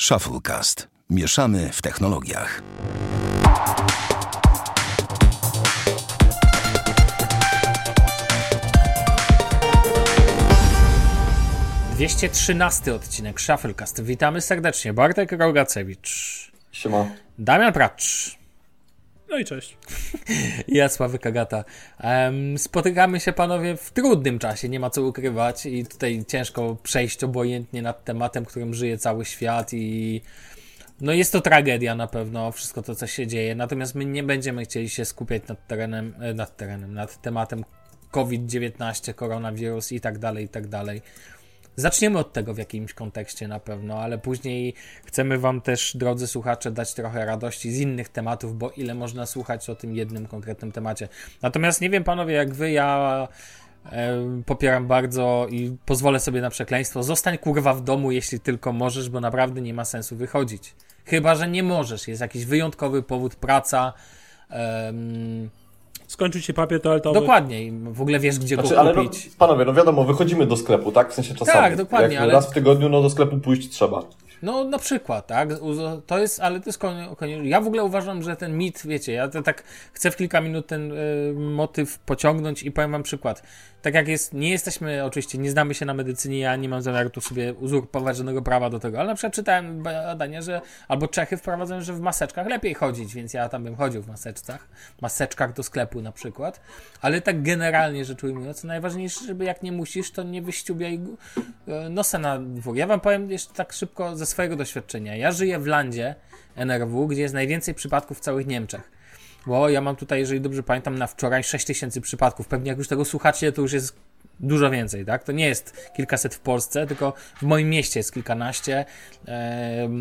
Shufflecast. Mieszamy w technologiach. Dwieście trzynasty odcinek Shufflecast. Witamy serdecznie. Bartek Rogacewicz. Siema. Damian Pracz. No i cześć. Ja, Sławek Kagata. Spotykamy się, panowie, w trudnym czasie, nie ma co ukrywać i tutaj ciężko przejść obojętnie nad tematem, którym żyje cały świat i no jest to tragedia na pewno, wszystko to, co się dzieje, natomiast my nie będziemy chcieli się skupiać nad terenem, e, nad terenem, nad tematem COVID-19, koronawirus i tak dalej, i tak dalej. Zaczniemy od tego w jakimś kontekście na pewno, ale później chcemy Wam też, drodzy słuchacze, dać trochę radości z innych tematów, bo ile można słuchać o tym jednym konkretnym temacie. Natomiast nie wiem, panowie, jak Wy, ja e, popieram bardzo i pozwolę sobie na przekleństwo. Zostań kurwa w domu, jeśli tylko możesz, bo naprawdę nie ma sensu wychodzić. Chyba, że nie możesz. Jest jakiś wyjątkowy powód, praca. Um, Skończył się papier toaletowy. Dokładnie. W ogóle wiesz, gdzie Znaczy, go ale no, kupić. panowie, no wiadomo, wychodzimy do sklepu, tak? W sensie czasami. Tak, dokładnie, Jak ale- Raz w tygodniu, no do sklepu pójść trzeba. No, na przykład, tak? To jest, ale to jest koniec. Koni- ja w ogóle uważam, że ten mit, wiecie, ja to tak chcę w kilka minut ten y, motyw pociągnąć i powiem wam przykład. Tak jak jest, nie jesteśmy, oczywiście, nie znamy się na medycynie, ja nie mam zamiaru tu sobie uzurpować żadnego prawa do tego, ale na przykład czytałem badania, że albo Czechy wprowadzają, że w maseczkach lepiej chodzić, więc ja tam bym chodził w maseczkach, maseczkach do sklepu na przykład, ale tak generalnie rzecz ujmując, najważniejsze, żeby jak nie musisz, to nie wyściubiaj e, nosa na dwór. Ja wam powiem jeszcze tak szybko ze swojego doświadczenia. Ja żyję w landzie NRW, gdzie jest najwięcej przypadków w całych Niemczech. Bo ja mam tutaj, jeżeli dobrze pamiętam, na wczoraj 6 tysięcy przypadków. Pewnie jak już tego słuchacie, to już jest dużo więcej, tak? To nie jest kilkaset w Polsce, tylko w moim mieście jest kilkanaście,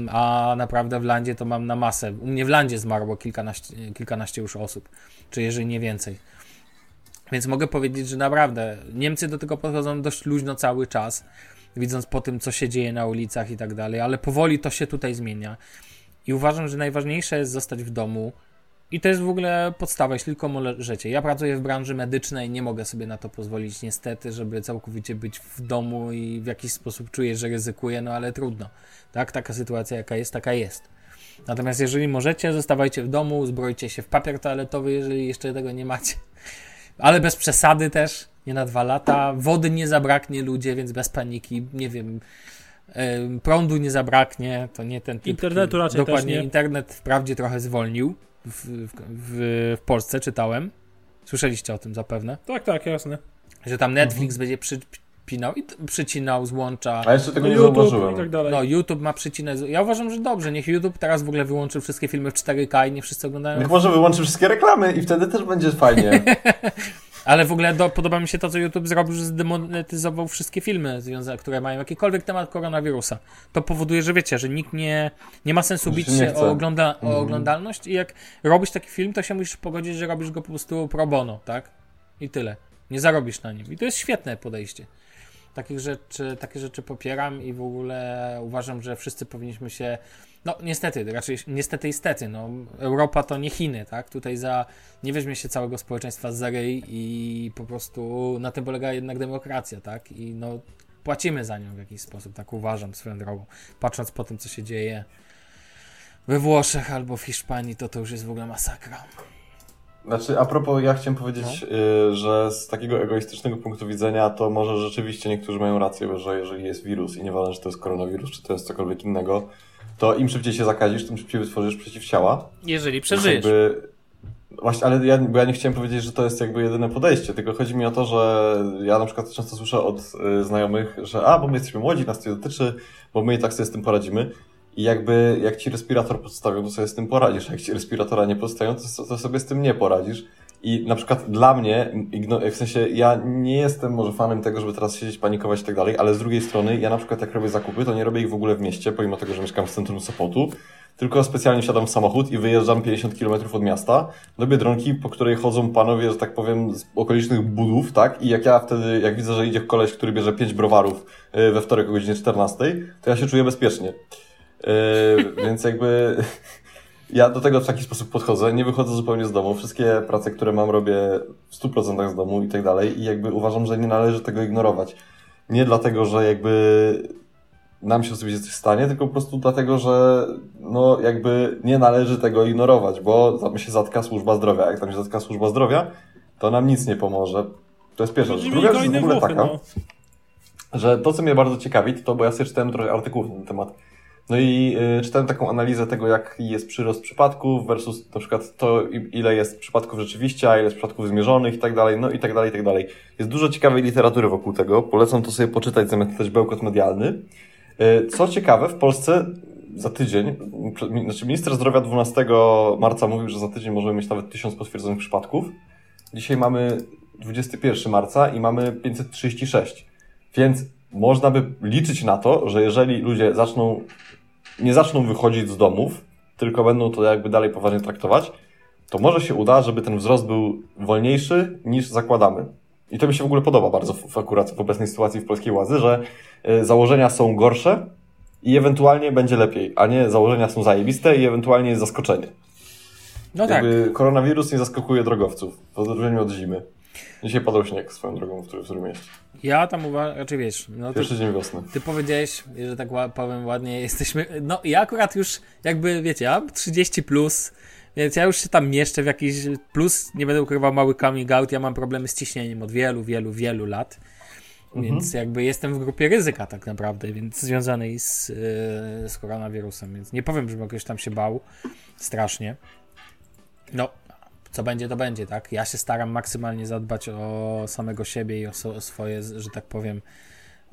a naprawdę w landzie to mam na masę. U mnie w landzie zmarło kilkanaście, kilkanaście już osób, czy jeżeli nie więcej. Więc mogę powiedzieć, że naprawdę Niemcy do tego podchodzą dość luźno cały czas, widząc po tym, co się dzieje na ulicach i tak dalej, ale powoli to się tutaj zmienia. I uważam, że najważniejsze jest zostać w domu. I to jest w ogóle podstawa, jeśli tylko możecie. Ja pracuję w branży medycznej, nie mogę sobie na to pozwolić, niestety, żeby całkowicie być w domu i w jakiś sposób czuję, że ryzykuję, no ale trudno. Tak, taka sytuacja, jaka jest, taka jest. Natomiast jeżeli możecie, zostawajcie w domu, uzbrojcie się w papier toaletowy, jeżeli jeszcze tego nie macie. Ale bez przesady też, nie na dwa lata. Wody nie zabraknie ludzie, więc bez paniki. Nie wiem, em, prądu nie zabraknie, to nie ten typ. Internetu raczej Dokładnie, też nie. internet wprawdzie trochę zwolnił w, w, w, w Polsce, czytałem. Słyszeliście o tym zapewne, Tak, tak, jasne. że tam Netflix będzie przypinał i przycinał, złącza. A jeszcze tego nie YouTube zauważyłem. i tak dalej. No, YouTube ma przycinać. Ja uważam, że dobrze. Niech YouTube teraz w ogóle wyłączy wszystkie filmy w 4K i nie wszyscy oglądają Niech może wyłączy wszystkie reklamy i wtedy też będzie fajnie. Ale w ogóle do, podoba mi się to, co YouTube zrobił, że zdemonetyzował wszystkie filmy, które mają jakikolwiek temat koronawirusa. To powoduje, że wiecie, że nikt nie, nie ma sensu bić się o, ogląda, o Mhm. oglądalność i jak robisz taki film, to się musisz pogodzić, że robisz go po prostu pro bono, tak? I tyle. Nie zarobisz na nim. I to jest świetne podejście. Takich rzeczy, takie rzeczy popieram i w ogóle uważam, że wszyscy powinniśmy się. No, niestety, raczej niestety, niestety. No, Europa to nie Chiny, tak? Tutaj za nie weźmie się całego społeczeństwa za ryj i po prostu na tym polega jednak demokracja, tak? I no, płacimy za nią w jakiś sposób, tak uważam swoją drogą. Patrząc po tym, co się dzieje we Włoszech albo w Hiszpanii, to to już jest w ogóle masakra. Znaczy, a propos, ja chciałem powiedzieć, y, że z takiego egoistycznego punktu widzenia, to może rzeczywiście niektórzy mają rację, że jeżeli jest wirus i nieważne, czy to jest koronawirus, czy to jest cokolwiek innego, to im szybciej się zakazisz, tym szybciej wytworzysz przeciwciała. Jeżeli przeżyjesz. Jakby, właśnie, ale ja, bo ja nie chciałem powiedzieć, że to jest jakby jedyne podejście, tylko chodzi mi o to, że ja na przykład często słyszę od y, znajomych, że a, bo my jesteśmy młodzi, nas to dotyczy, bo my i tak sobie z tym poradzimy. I jakby jak ci respirator podstawią, to sobie z tym poradzisz, jak ci respiratora nie podstawią, to, to sobie z tym nie poradzisz. I na przykład dla mnie, w sensie ja nie jestem może fanem tego, żeby teraz siedzieć, panikować i tak dalej, ale z drugiej strony ja na przykład jak robię zakupy, to nie robię ich w ogóle w mieście, pomimo tego, że mieszkam w centrum Sopotu, tylko specjalnie wsiadam w samochód i wyjeżdżam 50 km od miasta do Biedronki, po której chodzą panowie, że tak powiem, z okolicznych budów, tak? I jak ja wtedy, jak widzę, że idzie koleś, który bierze 5 browarów y, we wtorek o godzinie 14, to ja się czuję bezpiecznie. Yy, więc jakby ja do tego w taki sposób podchodzę, nie wychodzę zupełnie z domu, wszystkie prace, które mam robię w 100% z domu i tak dalej i jakby uważam, że nie należy tego ignorować. Nie dlatego, że jakby nam się osobiście coś stanie, tylko po prostu dlatego, że no jakby nie należy tego ignorować, bo tam się zatka służba zdrowia. Jak tam się zatka służba zdrowia, to nam nic nie pomoże. To jest pierwsza rzecz. Druga rzecz jest w ogóle taka, no. że to, co mnie bardzo ciekawi, to, to bo ja sobie czytałem trochę artykułów na ten temat. No i y, czytałem taką analizę tego, jaki jest przyrost przypadków versus na przykład to, ile jest przypadków rzeczywiście, a ile jest przypadków zmierzonych i tak dalej, no i tak dalej, i tak dalej. Jest dużo ciekawej literatury wokół tego. Polecam to sobie poczytać zamiast czytać bełkot medialny. Y, Co ciekawe, w Polsce za tydzień, znaczy minister zdrowia 12 marca mówił, że za tydzień możemy mieć nawet 1000 potwierdzonych przypadków. Dzisiaj mamy 21 marca i mamy 536. Więc można by liczyć na to, że jeżeli ludzie zaczną, nie zaczną wychodzić z domów, tylko będą to jakby dalej poważnie traktować, to może się uda, żeby ten wzrost był wolniejszy niż zakładamy. I to mi się w ogóle podoba bardzo w, akurat w obecnej sytuacji w polskiej władzy, że y, założenia są gorsze i ewentualnie będzie lepiej, a nie założenia są zajebiste i ewentualnie jest zaskoczenie. No tak. Jakby koronawirus nie zaskakuje drogowców, w odróżnieniu od zimy. Dzisiaj padał śnieg swoją drogą, w którym, w którym mieście. Ja tam uważam, raczej wiesz, no Pierwszy dzień wiosny. Ty powiedziałeś, że tak powiem ładnie, jesteśmy. No ja akurat już jakby wiecie, ja mam 30 plus, więc ja już się tam mieszczę w jakiś plus, nie będę ukrywał mały coming out, ja mam problemy z ciśnieniem od wielu, wielu, wielu lat. Więc jakby jestem w grupie ryzyka tak naprawdę, więc związanej z, yy, z koronawirusem, więc nie powiem, żebym jakoś tam się bał strasznie. No, co będzie, to będzie, tak? Ja się staram maksymalnie zadbać o samego siebie i o, so, o swoje, że tak powiem,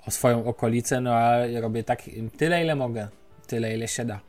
o swoją okolicę, no a robię tak tyle, ile mogę, tyle, ile się da.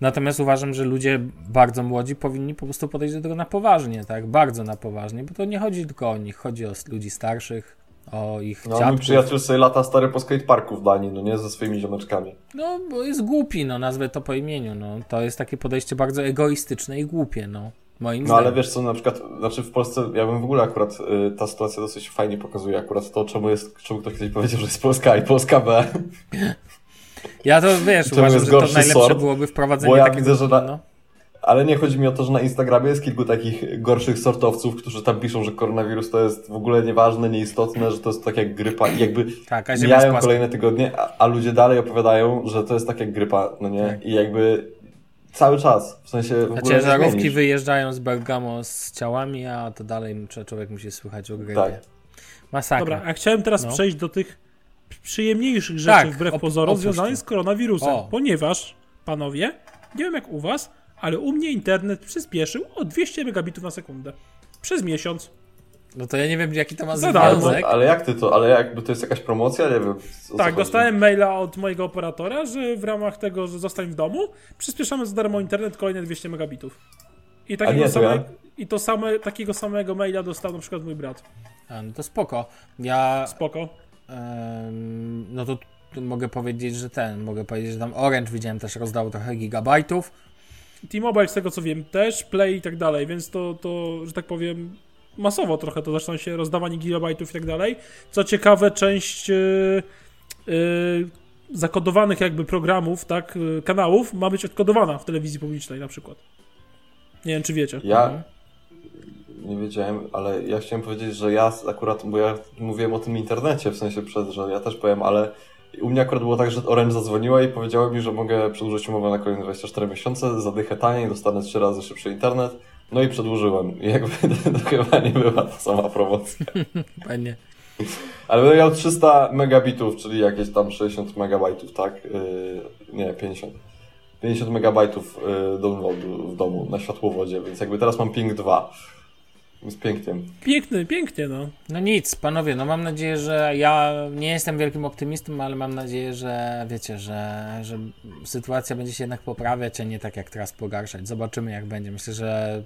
Natomiast uważam, że ludzie bardzo młodzi powinni po prostu podejść do tego na poważnie, tak? Bardzo na poważnie, bo to nie chodzi tylko o nich, chodzi o ludzi starszych, o ich No, mój przyjaciel sobie lata stary po skateparku w Danii, no nie, ze swoimi ziomeczkami. No, bo jest głupi, no, nazwę to po imieniu, no. To jest takie podejście bardzo egoistyczne i głupie, no. Moim No zdaniem. ale wiesz co, na przykład, znaczy w Polsce, ja bym w ogóle akurat, y, ta sytuacja dosyć fajnie pokazuje akurat to, czemu jest, czemu ktoś kiedyś powiedział, że jest Polska A i Polska B. Ja to, wiesz, Czemu uważam, jest że to najlepsze sort? byłoby wprowadzenie Bo ja takiego... widzę, że na- no. Ale nie chodzi mi o to, że na Instagramie jest kilku takich gorszych sortowców, którzy tam piszą, że koronawirus to jest w ogóle nieważne, nieistotne, że to jest tak jak grypa i jakby Tak, mijają kolejne tygodnie, a, a ludzie dalej opowiadają, że to jest tak jak grypa, no nie? I jakby cały czas, w sensie w zmienisz. wyjeżdżają z Bergamo z ciałami, a to dalej człowiek musi słychać o grypie. Tak. Masakra. Dobra, a chciałem teraz No. przejść do tych przyjemniejszych rzeczy, Tak, wbrew op- pozorom, związanych z koronawirusem. O. Ponieważ, panowie, nie wiem jak u was, ale u mnie internet przyspieszył o 200 megabitów na sekundę. Przez miesiąc. No to ja nie wiem, jaki to ma darmo. związek. Ale jak ty to, ale jakby to jest jakaś promocja? Nie wiem. tak, dostałem maila od mojego operatora, że w ramach tego, że zostań w domu, przyspieszamy za darmo internet kolejne 200 megabitów. I takiego, nie, to same, i to same, takiego samego maila dostał na przykład mój brat. A, no to spoko. Ja, Spoko. em, no to mogę powiedzieć, że ten, mogę powiedzieć, że tam Orange widziałem też rozdał trochę gigabajtów. T-Mobile, z tego co wiem, też, Play i tak dalej, więc to, to, że tak powiem, masowo trochę to zaczyna się rozdawanie gigabajtów i tak dalej. Co ciekawe, część yy, yy, zakodowanych jakby programów, tak, yy, kanałów ma być odkodowana w telewizji publicznej na przykład. Nie wiem, czy wiecie. Ja nie wiedziałem, ale ja chciałem powiedzieć, że ja akurat, bo ja mówiłem o tym internecie, w sensie przed, że ja też powiem, ale u mnie akurat było tak, że Orange zadzwoniła i powiedziała mi, że mogę przedłużyć umowę na kolejne 24 miesiące, zadychę taniej, dostanę 3 razy szybszy internet. No i przedłużyłem. Jakby to chyba nie była ta sama promocja. Fajnie. Ale będę miał 300 megabitów, czyli jakieś tam 60 megabajtów, tak? Yy, nie, 50. 50 megabajtów yy, downloadu w domu na światłowodzie, więc jakby teraz mam ping 2. Jest pięknie. Piękny, pięknie, no. No nic, panowie, no mam nadzieję, że ja nie jestem wielkim optymistą, ale mam nadzieję, że wiecie, że, że sytuacja będzie się jednak poprawiać, a nie tak jak teraz pogarszać. Zobaczymy jak będzie. Myślę, że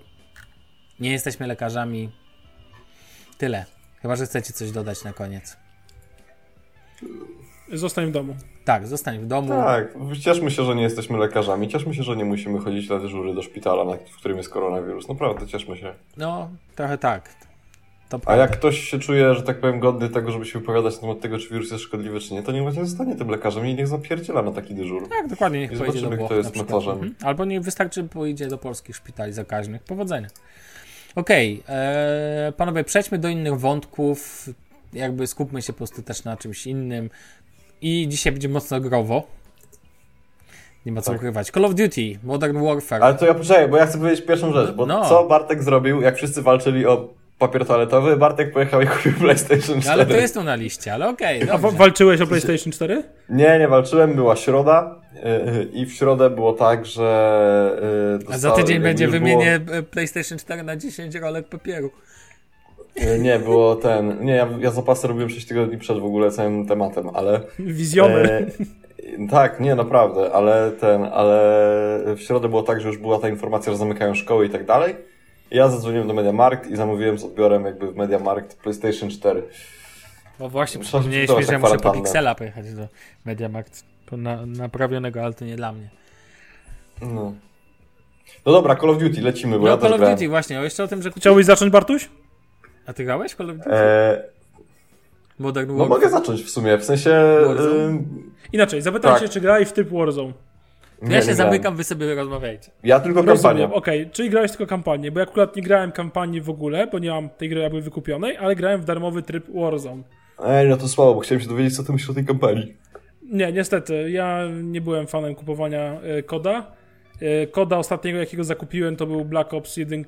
nie jesteśmy lekarzami. Tyle. Chyba, że chcecie coś dodać na koniec. Zostań w domu. Tak, zostań w domu. Tak, cieszmy się, że nie jesteśmy lekarzami, cieszmy się, że nie musimy chodzić na dyżury do szpitala, na, w którym jest koronawirus. Naprawdę, cieszmy się. No, trochę tak. To A jak ktoś się czuje, że tak powiem, godny tego, żeby się wypowiadać na temat tego, czy wirus jest szkodliwy, czy nie, to niech właśnie zostanie tym lekarzem i niech zapierdziela na taki dyżur. Tak, dokładnie, niech I pojedzie do zobaczymy, Włoch kto jest metarzem. Mhm. Albo niech wystarczy, pójdzie do polskich szpitali zakaźnych. Powodzenia. Okej, e, panowie, przejdźmy do innych wątków. Jakby skupmy się po prostu też na czymś innym. I dzisiaj będzie mocno growo, Nie ma co Tak. ukrywać. Call of Duty, Modern Warfare. Ale to ja poczekaj, bo ja chcę powiedzieć pierwszą rzecz, bo No. co Bartek zrobił, jak wszyscy walczyli o papier toaletowy, Bartek pojechał i kupił PlayStation 4. Ale to jest tu na liście, ale okej, A wa- dobrze. walczyłeś o PlayStation 4? Nie, nie walczyłem, była środa yy, i w środę było tak, że yy, A za dostałem- tydzień będzie wymienię e, PlayStation 4 na 10 rolek papieru. Yy, nie, było ten, nie, ja, ja zapasy robiłem 6 tygodni przed w ogóle całym tematem, ale... Wizjoner. E, tak, nie, naprawdę, ale ten, ale w środę było tak, że już była ta informacja, że zamykają szkoły i tak dalej. I ja zadzwoniłem do MediaMarkt i zamówiłem z odbiorem jakby w MediaMarkt PlayStation 4. Bo właśnie przypomniałeś przygotować mi, że ja na muszę po. Pixela pojechać do Mediamarkt. Po na, naprawionego, ale to nie dla mnie. No. No dobra, Call of Duty, lecimy, bo No ja Call też of grałem. Duty właśnie, o jeszcze o tym, że. Chciałbyś zacząć, Bartuś? A ty grałeś Call of Duty? E, Modern no Warfare? mogę zacząć w sumie, w sensie... Warzone? ym, Inaczej, zapytam Tak. się, czy grałeś w typ Warzone. nie, Ja się zamykam, wy sobie rozmawiajcie. Ja tylko kampanię. Okej, czyli grałeś tylko kampanię, bo ja akurat nie grałem kampanii w ogóle, bo nie mam tej gry jakby wykupionej, ale grałem w darmowy tryb Warzone. Ej, no to słabo, bo chciałem się dowiedzieć, co ty myślisz o tej kampanii. Nie, niestety, ja nie byłem fanem kupowania e, koda. E, koda ostatniego, jakiego zakupiłem, to był Black Ops 1.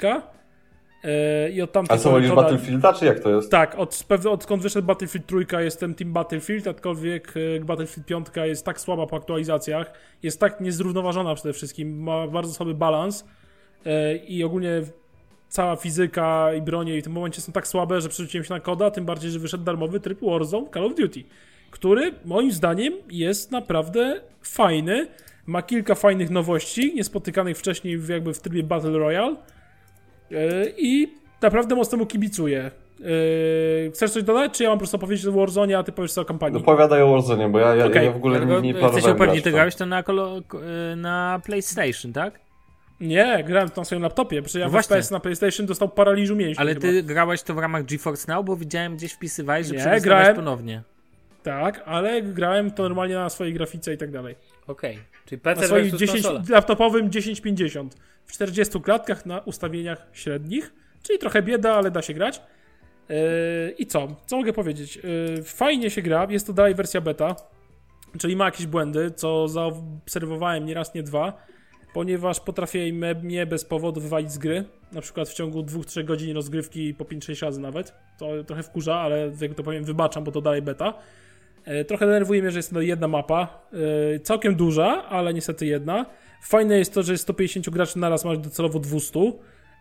E, I od tamtej A co, wolisz koda... Battlefielda, czy jak to jest? Tak, od, odkąd wyszedł Battlefield 3 jestem Team Battlefield, aczkolwiek e, Battlefield 5 jest tak słaba po aktualizacjach, jest tak niezrównoważona przede wszystkim, ma bardzo słaby balans e, i ogólnie cała fizyka i bronie w tym momencie są tak słabe, że przerzuciłem się na koda, tym bardziej, że wyszedł darmowy tryb Warzone Call of Duty, który moim zdaniem jest naprawdę fajny, ma kilka fajnych nowości, niespotykanych wcześniej jakby w trybie Battle Royale i naprawdę mocno mu kibicuję. Yy, chcesz coś dodać, czy ja mam po prostu powiedzieć o Warzone, a ty powiesz co o kampanii? No powiadaj o Warzone, bo ja, ja, Okej, ja w ogóle Dlatego nie, nie planowałem upewnić, grać ty grałeś to na, kolo, e, na PlayStation, tak? Nie, grałem to na swoim laptopie, przecież ja No właśnie. Na PlayStation dostał paraliżu mięśni Ale chyba. ty grałeś to w ramach GeForce Now, bo widziałem gdzieś wpisywałeś, że Nie, grałem- ponownie. Tak, ale grałem to normalnie na swojej grafice i tak dalej. Okej, czyli Na PC swoim versus 10, konsola. laptopowym 1050 w 40 klatkach na ustawieniach średnich, czyli trochę bieda, ale da się grać. Yy, I co? Co mogę powiedzieć? Yy, fajnie się gra, jest to dalej wersja beta, czyli ma jakieś błędy, co zaobserwowałem nie raz, nie dwa, ponieważ potrafię mnie bez powodu wywalić z gry, na przykład w ciągu 2-3 godzin rozgrywki po 5-6 razy nawet. To trochę wkurza, ale jak to powiem, wybaczam, bo to dalej beta. E, Trochę denerwuje mnie, że jest to jedna mapa. e, Całkiem duża, ale niestety jedna. Fajne jest to, że jest 150 graczy naraz, masz docelowo 200.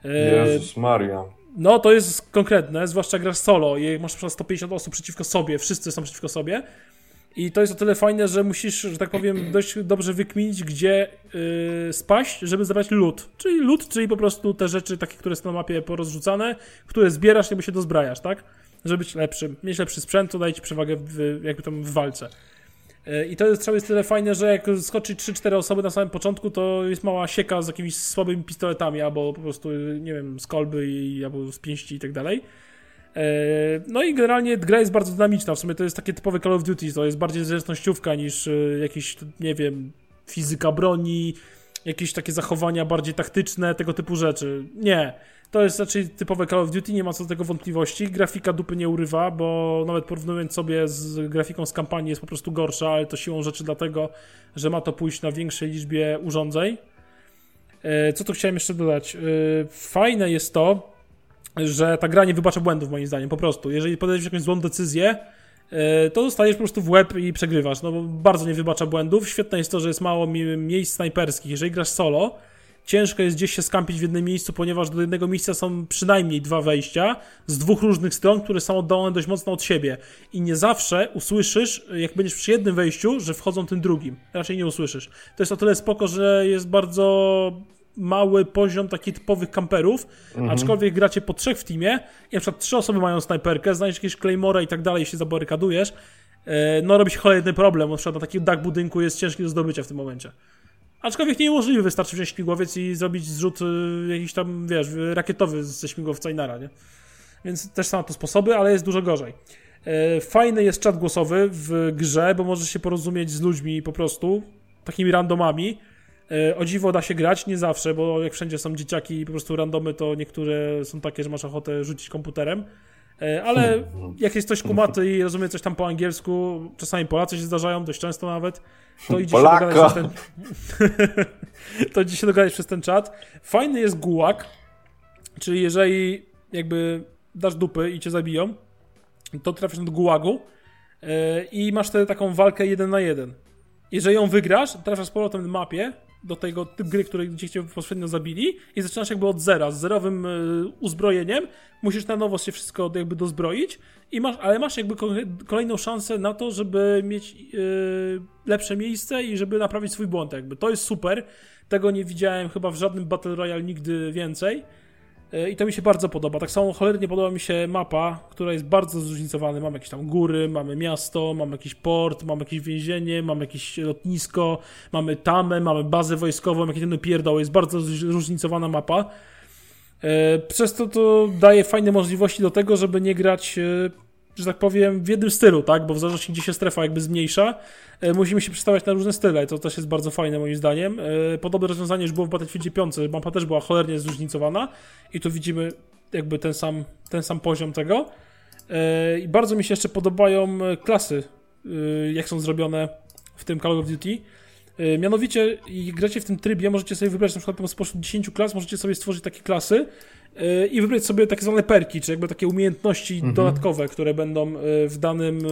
E, Jezus Maria. No, to jest konkretne, zwłaszcza grasz solo i masz przykład 150 osób przeciwko sobie, wszyscy są przeciwko sobie. I to jest o tyle fajne, że musisz, że tak powiem, dość dobrze wykminić, gdzie yy, spaść, żeby zebrać loot. Czyli loot, czyli po prostu te rzeczy takie, które są na mapie porozrzucane, które zbierasz, jakby się dozbrajasz, tak? Żeby być lepszym, mieć lepszy sprzęt, to daje ci przewagę w, jakby tam w walce. Yy, I to jest, jest tyle fajne, że jak skoczy 3-4 osoby na samym początku, to jest mała sieka z jakimiś słabymi pistoletami, albo po prostu, nie wiem, z kolby i, albo z pięści i tak dalej. E, No i generalnie gra jest bardzo dynamiczna. W sumie to jest takie typowe Call of Duty. To jest bardziej zręcznościówka niż e, jakieś, nie wiem, fizyka broni, jakieś takie zachowania bardziej taktyczne, tego typu rzeczy. Nie. To jest raczej typowe Call of Duty, nie ma co do tego wątpliwości. Grafika dupy nie urywa, bo nawet porównując sobie z grafiką z kampanii jest po prostu gorsza, ale to siłą rzeczy dlatego, że ma to pójść na większej liczbie urządzeń. E, Co tu chciałem jeszcze dodać? E, Fajne jest to, że ta gra nie wybacza błędów moim zdaniem, po prostu. Jeżeli podejmiesz jakąś złą decyzję, e, to dostajesz po prostu w łeb i przegrywasz, no bo bardzo nie wybacza błędów. Świetne jest to, że jest mało mi- miejsc snajperskich. Jeżeli grasz solo, ciężko jest gdzieś się skampić w jednym miejscu, ponieważ do jednego miejsca są przynajmniej dwa wejścia z dwóch różnych stron, które są oddalone dość mocno od siebie. I nie zawsze usłyszysz, jak będziesz przy jednym wejściu, że wchodzą tym drugim. Raczej nie usłyszysz. To jest o tyle spoko, że jest bardzo mały poziom takich typowych kamperów, aczkolwiek gracie po trzech w teamie i na przykład trzy osoby mają snajperkę, znajdziesz jakieś claymora i tak dalej, się zabarykadujesz, e, no robi się cholerny problem, na przykład na taki dach budynku jest ciężki do zdobycia w tym momencie. Aczkolwiek niemożliwy, wystarczy wziąć śmigłowiec i zrobić zrzut y, jakiś tam, wiesz, rakietowy ze śmigłowca i nara, nie? Więc też są na to sposoby, ale jest dużo gorzej. E, Fajny jest czat głosowy w grze, bo możesz się porozumieć z ludźmi po prostu, takimi randomami. E, O dziwo da się grać, nie zawsze, bo jak wszędzie są dzieciaki i po prostu randomy, to niektóre są takie, że masz ochotę rzucić komputerem. E, ale jak jest ktoś kumaty i rozumie coś tam po angielsku, czasami Polacy się zdarzają, dość często nawet, to idzie się dogadać przez ten... to idzie się dogadać przez ten czat. Fajny jest gułak, czyli jeżeli jakby dasz dupy i cię zabiją, to trafisz do gułagu e, i masz wtedy taką walkę jeden na jeden. Jeżeli ją wygrasz, trafiasz z powrotem na mapie do tego typ gry, której gdzie cię poprzednio zabili i zaczynasz jakby od zera, z zerowym y, uzbrojeniem, musisz na nowo się wszystko jakby dozbroić, i masz, ale masz jakby kolejną szansę na to, żeby mieć y, lepsze miejsce i żeby naprawić swój błąd jakby. To jest super, tego nie widziałem chyba w żadnym Battle Royale nigdy więcej. E, I to mi się bardzo podoba. Tak samo cholernie podoba mi się mapa, która jest bardzo zróżnicowana. Mamy jakieś tam góry, mamy miasto, mamy jakiś port, mamy jakieś więzienie, mamy jakieś lotnisko, mamy tamę, mamy bazę wojskową, jakieś ten pierdoły. Jest bardzo zróżnicowana mapa. E, przez to to daje fajne możliwości do tego, żeby nie grać e, że tak powiem, w jednym stylu, tak? Bo w zależności gdzie się strefa jakby zmniejsza, e, musimy się przestawiać na różne style. To też jest bardzo fajne moim zdaniem. E, podobne rozwiązanie już było w Battlefield 5. Mapa też była cholernie zróżnicowana i tu widzimy jakby ten sam, ten sam poziom tego. E, I bardzo mi się jeszcze podobają klasy, jak są zrobione w tym Call of Duty. Mianowicie, gracie w tym trybie, możecie sobie wybrać na przykład spośród 10 klas, możecie sobie stworzyć takie klasy, i wybrać sobie takie zwane perki, czy jakby takie umiejętności mhm. dodatkowe, które będą e, w danym e,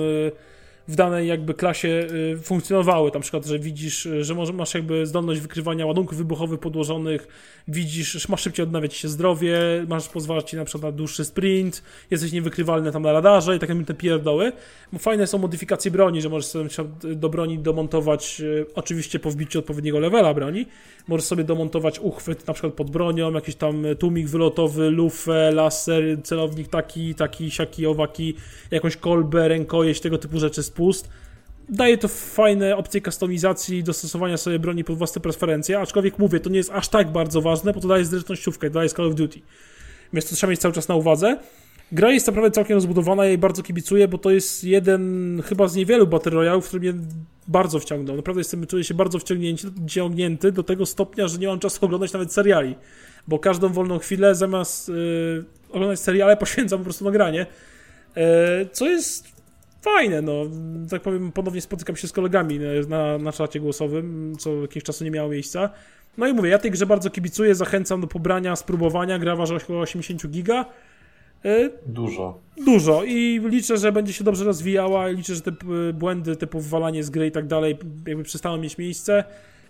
w danej jakby klasie y, funkcjonowały. Na przykład, że widzisz, y, że masz jakby zdolność wykrywania ładunków wybuchowych podłożonych, widzisz, masz szybciej odnawiać się zdrowie, masz pozwalać ci na przykład na dłuższy sprint, jesteś niewykrywalny tam na radarze i tak jakby te pierdoły. Fajne są modyfikacje broni, że możesz sobie do broni domontować, y, oczywiście po wbiciu odpowiedniego levela broni, możesz sobie domontować uchwyt na przykład pod bronią, jakiś tam tłumik wylotowy, lufę, laser, celownik taki, taki, siaki, owaki, jakąś kolbę, rękojeść, tego typu rzeczy spust. Daje to fajne opcje kustomizacji i dostosowania sobie broni pod własne preferencje, aczkolwiek mówię, to nie jest aż tak bardzo ważne, bo to daje zręcznościówkę, daje Call of Duty. Więc to trzeba mieć cały czas na uwadze. Gra jest naprawdę całkiem rozbudowana, ja jej bardzo kibicuję, bo to jest jeden chyba z niewielu Battle Royale, w którym mnie bardzo wciągnął. Naprawdę jestem, czuję się bardzo wciągnięty do tego stopnia, że nie mam czasu oglądać nawet seriali, bo każdą wolną chwilę zamiast yy, oglądać seriale poświęcam po prostu na granie, yy, co jest fajne, no. Tak powiem, ponownie spotykam się z kolegami na, na czacie głosowym, co jakiegoś czasu nie miało miejsca. No i mówię, ja tej grze bardzo kibicuję, zachęcam do pobrania, spróbowania. Gra waży około 80 giga. E, dużo. Dużo i liczę, że będzie się dobrze rozwijała. Liczę, że te błędy typu wwalanie z gry i tak dalej jakby przestaną mieć miejsce.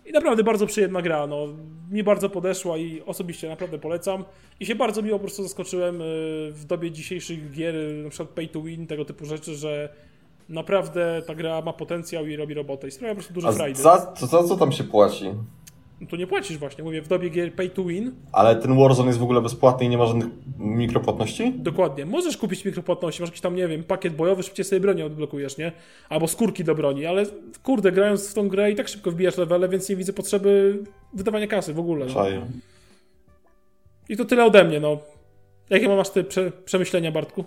I naprawdę bardzo przyjemna gra, no. Mi bardzo podeszła i osobiście naprawdę polecam. I się bardzo miło po prostu zaskoczyłem y, w dobie dzisiejszych gier, na przykład pay to win, tego typu rzeczy, że naprawdę ta gra ma potencjał i robi robotę i sprawia po prostu dużo frajdy. Za, za co tam się płaci? No to nie płacisz właśnie, mówię, w dobie gier pay to win. Ale ten Warzone jest w ogóle bezpłatny i nie ma żadnych mikropłatności? Dokładnie. Możesz kupić mikropłatności, masz jakiś tam, nie wiem, pakiet bojowy, szybciej sobie broni odblokujesz, nie? Albo skórki do broni, ale kurde, grając w tą grę i tak szybko wbijasz levele, więc nie widzę potrzeby wydawania kasy w ogóle. No. I to tyle ode mnie, no. Jakie masz te prze przemyślenia, Bartku?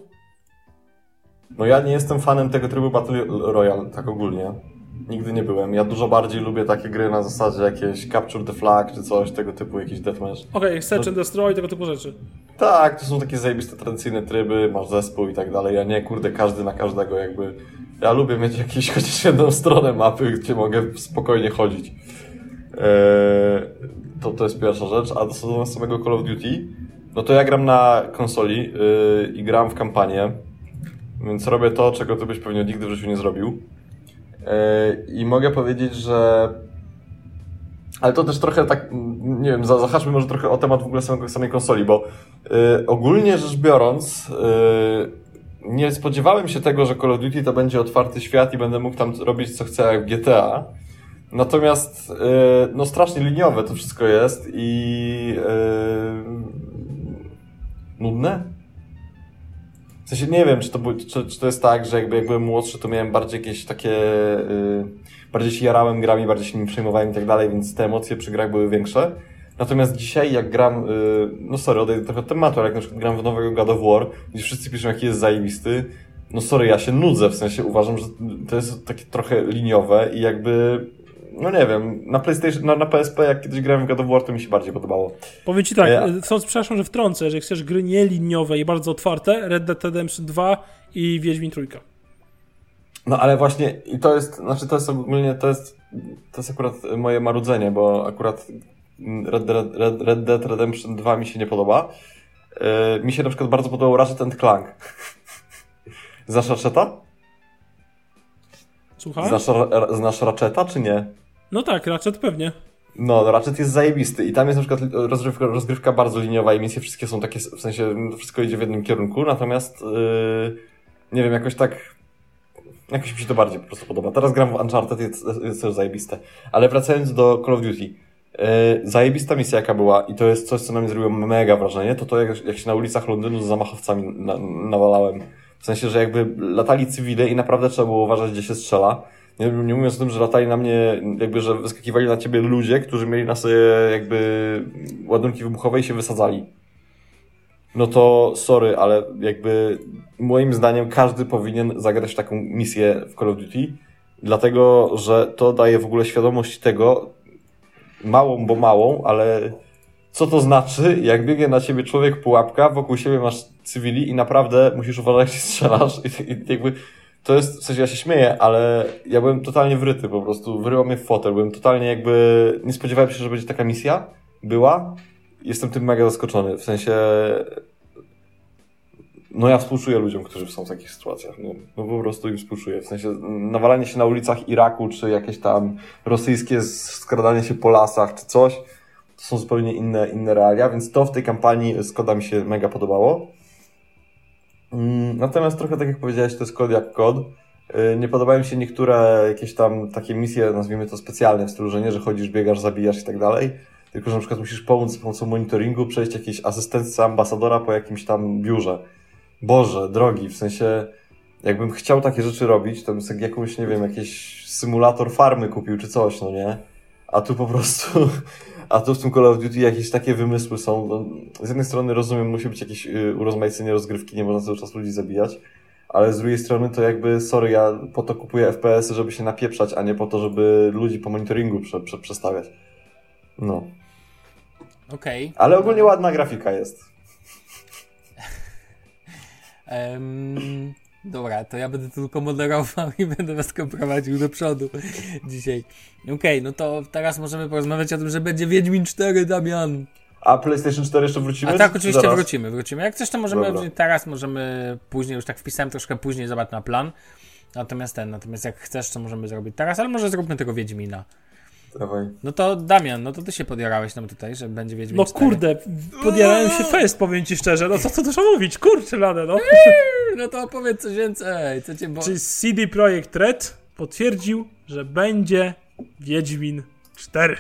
No ja nie jestem fanem tego trybu Battle Royale, tak ogólnie. Nigdy nie byłem. Ja dużo bardziej lubię takie gry na zasadzie jakieś Capture the Flag czy coś tego typu, jakiś deathmatch. Okej, okay, Search and Destroy, tego typu rzeczy. Tak, to są takie zajebiste tradycyjne tryby, masz zespół i tak dalej, a nie kurde każdy na każdego jakby. Ja lubię mieć jakąś chociaż jedną stronę mapy, gdzie mogę spokojnie chodzić. Eee, to, to jest pierwsza rzecz, a co do samego Call of Duty, no to ja gram na konsoli yy, i gram w kampanię, więc robię to, czego ty byś pewnie nigdy w życiu nie zrobił. E, I mogę powiedzieć, że. Ale to też trochę tak, nie wiem, zahaczmy może trochę o temat w ogóle samej, samej konsoli, bo y, ogólnie rzecz biorąc, y, nie spodziewałem się tego, że Call of Duty to będzie otwarty świat i będę mógł tam robić co chcę jak GTA. Natomiast, no strasznie liniowe to wszystko jest i nudne sensie nie wiem, czy to, czy, czy to jest tak, że jakby jak byłem młodszy, to miałem bardziej jakieś takie... Yy, bardziej się jarałem grami, bardziej się nimi przejmowałem i tak dalej, więc te emocje przy grach były większe. Natomiast dzisiaj jak gram, yy, no sorry, odejdę trochę od tematu, ale jak na przykład gram w nowego God of War, gdzie wszyscy piszą, jaki jest zajebisty, no sorry, ja się nudzę, w sensie uważam, że to jest takie trochę liniowe i jakby no nie wiem, na PlayStation, na, na PSP jak kiedyś grałem w God of War, to mi się bardziej podobało. Powiem ci tak, Ja- e, chcąc, przepraszam, że wtrącę, że chcesz gry nieliniowe i bardzo otwarte, Red Dead Redemption 2 i Wiedźmin Trójka. No ale właśnie, i to jest, znaczy to jest ogólnie, to jest, to jest akurat moje marudzenie, bo akurat Red, Red, Red, Red Dead Redemption 2 mi się nie podoba. Yy, mi się na przykład bardzo podobał Ratchet and Clank. Znasz Ratcheta? Słuchaj? Znasz, znasz Ratcheta, czy nie? No tak, Ratchet pewnie. No, Ratchet jest zajebisty i tam jest na przykład rozgrywka, rozgrywka bardzo liniowa i misje wszystkie są takie, w sensie wszystko idzie w jednym kierunku, natomiast yy, nie wiem, jakoś tak jakoś mi się to bardziej po prostu podoba. Teraz gram w Uncharted, jest, jest też zajebiste. Ale wracając do Call of Duty. Yy, zajebista misja jaka była i to jest coś, co na mnie zrobiło mega wrażenie, to to jak, jak się na ulicach Londynu z zamachowcami na, nawalałem. W sensie, że jakby latali cywile i naprawdę trzeba było uważać, gdzie się strzela. Nie, nie mówiąc o tym, że latali na mnie, jakby, że wyskakiwali na ciebie ludzie, którzy mieli na sobie jakby ładunki wybuchowe i się wysadzali. No to sorry, ale jakby moim zdaniem każdy powinien zagrać taką misję w Call of Duty, dlatego, że to daje w ogóle świadomość tego, małą, bo małą, ale co to znaczy, jak biegnie na ciebie człowiek pułapka, wokół siebie masz cywili i naprawdę musisz uważać, jak strzelasz i, i jakby to jest, w sensie ja się śmieję, ale ja byłem totalnie wryty po prostu, wyryło mnie w fotel, byłem totalnie jakby, nie spodziewałem się, że będzie taka misja, była, jestem tym mega zaskoczony, w sensie, no ja współczuję ludziom, którzy są w takich sytuacjach, no, no po prostu im współczuję, w sensie nawalanie się na ulicach Iraku, czy jakieś tam rosyjskie skradanie się po lasach, czy coś, to są zupełnie inne, inne realia, więc to w tej kampanii Skoda mi się mega podobało. Mm, Natomiast trochę tak jak powiedziałeś, to jest kod jak kod. Yy, Nie podobają mi się niektóre jakieś tam takie misje, nazwijmy to specjalne, w stylu, że nie, że chodzisz, biegasz, zabijasz i tak dalej, tylko że na przykład musisz pomóc z pomocą monitoringu przejść jakiejś asystentce ambasadora po jakimś tam biurze. Boże, drogi, w sensie jakbym chciał takie rzeczy robić, to bym sobie jakąś, nie wiem, jakiś symulator farmy kupił czy coś, no nie? A tu po prostu, a tu w tym Call of Duty jakieś takie wymysły są. No, z jednej strony rozumiem, musi być jakieś y, urozmaicenie rozgrywki, nie można cały czas ludzi zabijać, ale z drugiej strony to jakby, sorry, ja po to kupuję FPS-y, żeby się napieprzać, a nie po to, żeby ludzi po monitoringu prze, prze, przestawiać. No. Okej. Ale ogólnie ładna grafika jest. Em, dobra, to ja będę tylko moderował i będę was prowadził do przodu dzisiaj. Okej, no to teraz możemy porozmawiać o tym, że będzie Wiedźmin 4, Damian. A PlayStation 4 jeszcze wrócimy? A tak, czy oczywiście zaraz? wrócimy, wrócimy. Jak chcesz, to możemy Dobra. teraz, możemy później, już tak wpisałem troszkę później, zobacz na plan. Natomiast ten, natomiast jak chcesz, to możemy zrobić teraz, ale może zróbmy tego Wiedźmina. Dawaj. No to Damian, no to ty się podjarałeś nam tutaj, że będzie Wiedźmin No 4. kurde, podjarałem się fest, powiem ci szczerze. No co co dużo mówić, kurczę lade, no. No to opowiedz coś więcej, co cię bo... Czy CD Projekt Red potwierdził, że będzie Wiedźmin 4.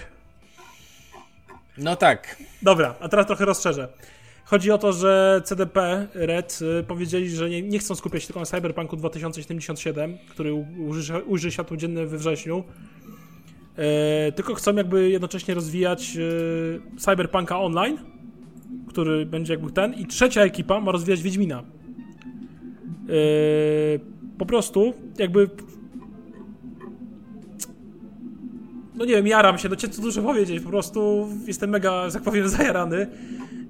No tak. Dobra, a teraz trochę rozszerzę. Chodzi o to, że CDP Red y, powiedzieli, że nie, nie chcą skupiać się tylko na Cyberpunku 2077, który ujrzy, ujrzy światło dzienne we wrześniu, e, tylko chcą jakby jednocześnie rozwijać e, Cyberpunka Online, który będzie jakby ten, i trzecia ekipa ma rozwijać Wiedźmina. E, po prostu jakby no nie wiem, jaram się, no cię co dużo powiedzieć, po prostu jestem mega, tak powiem, zajarany.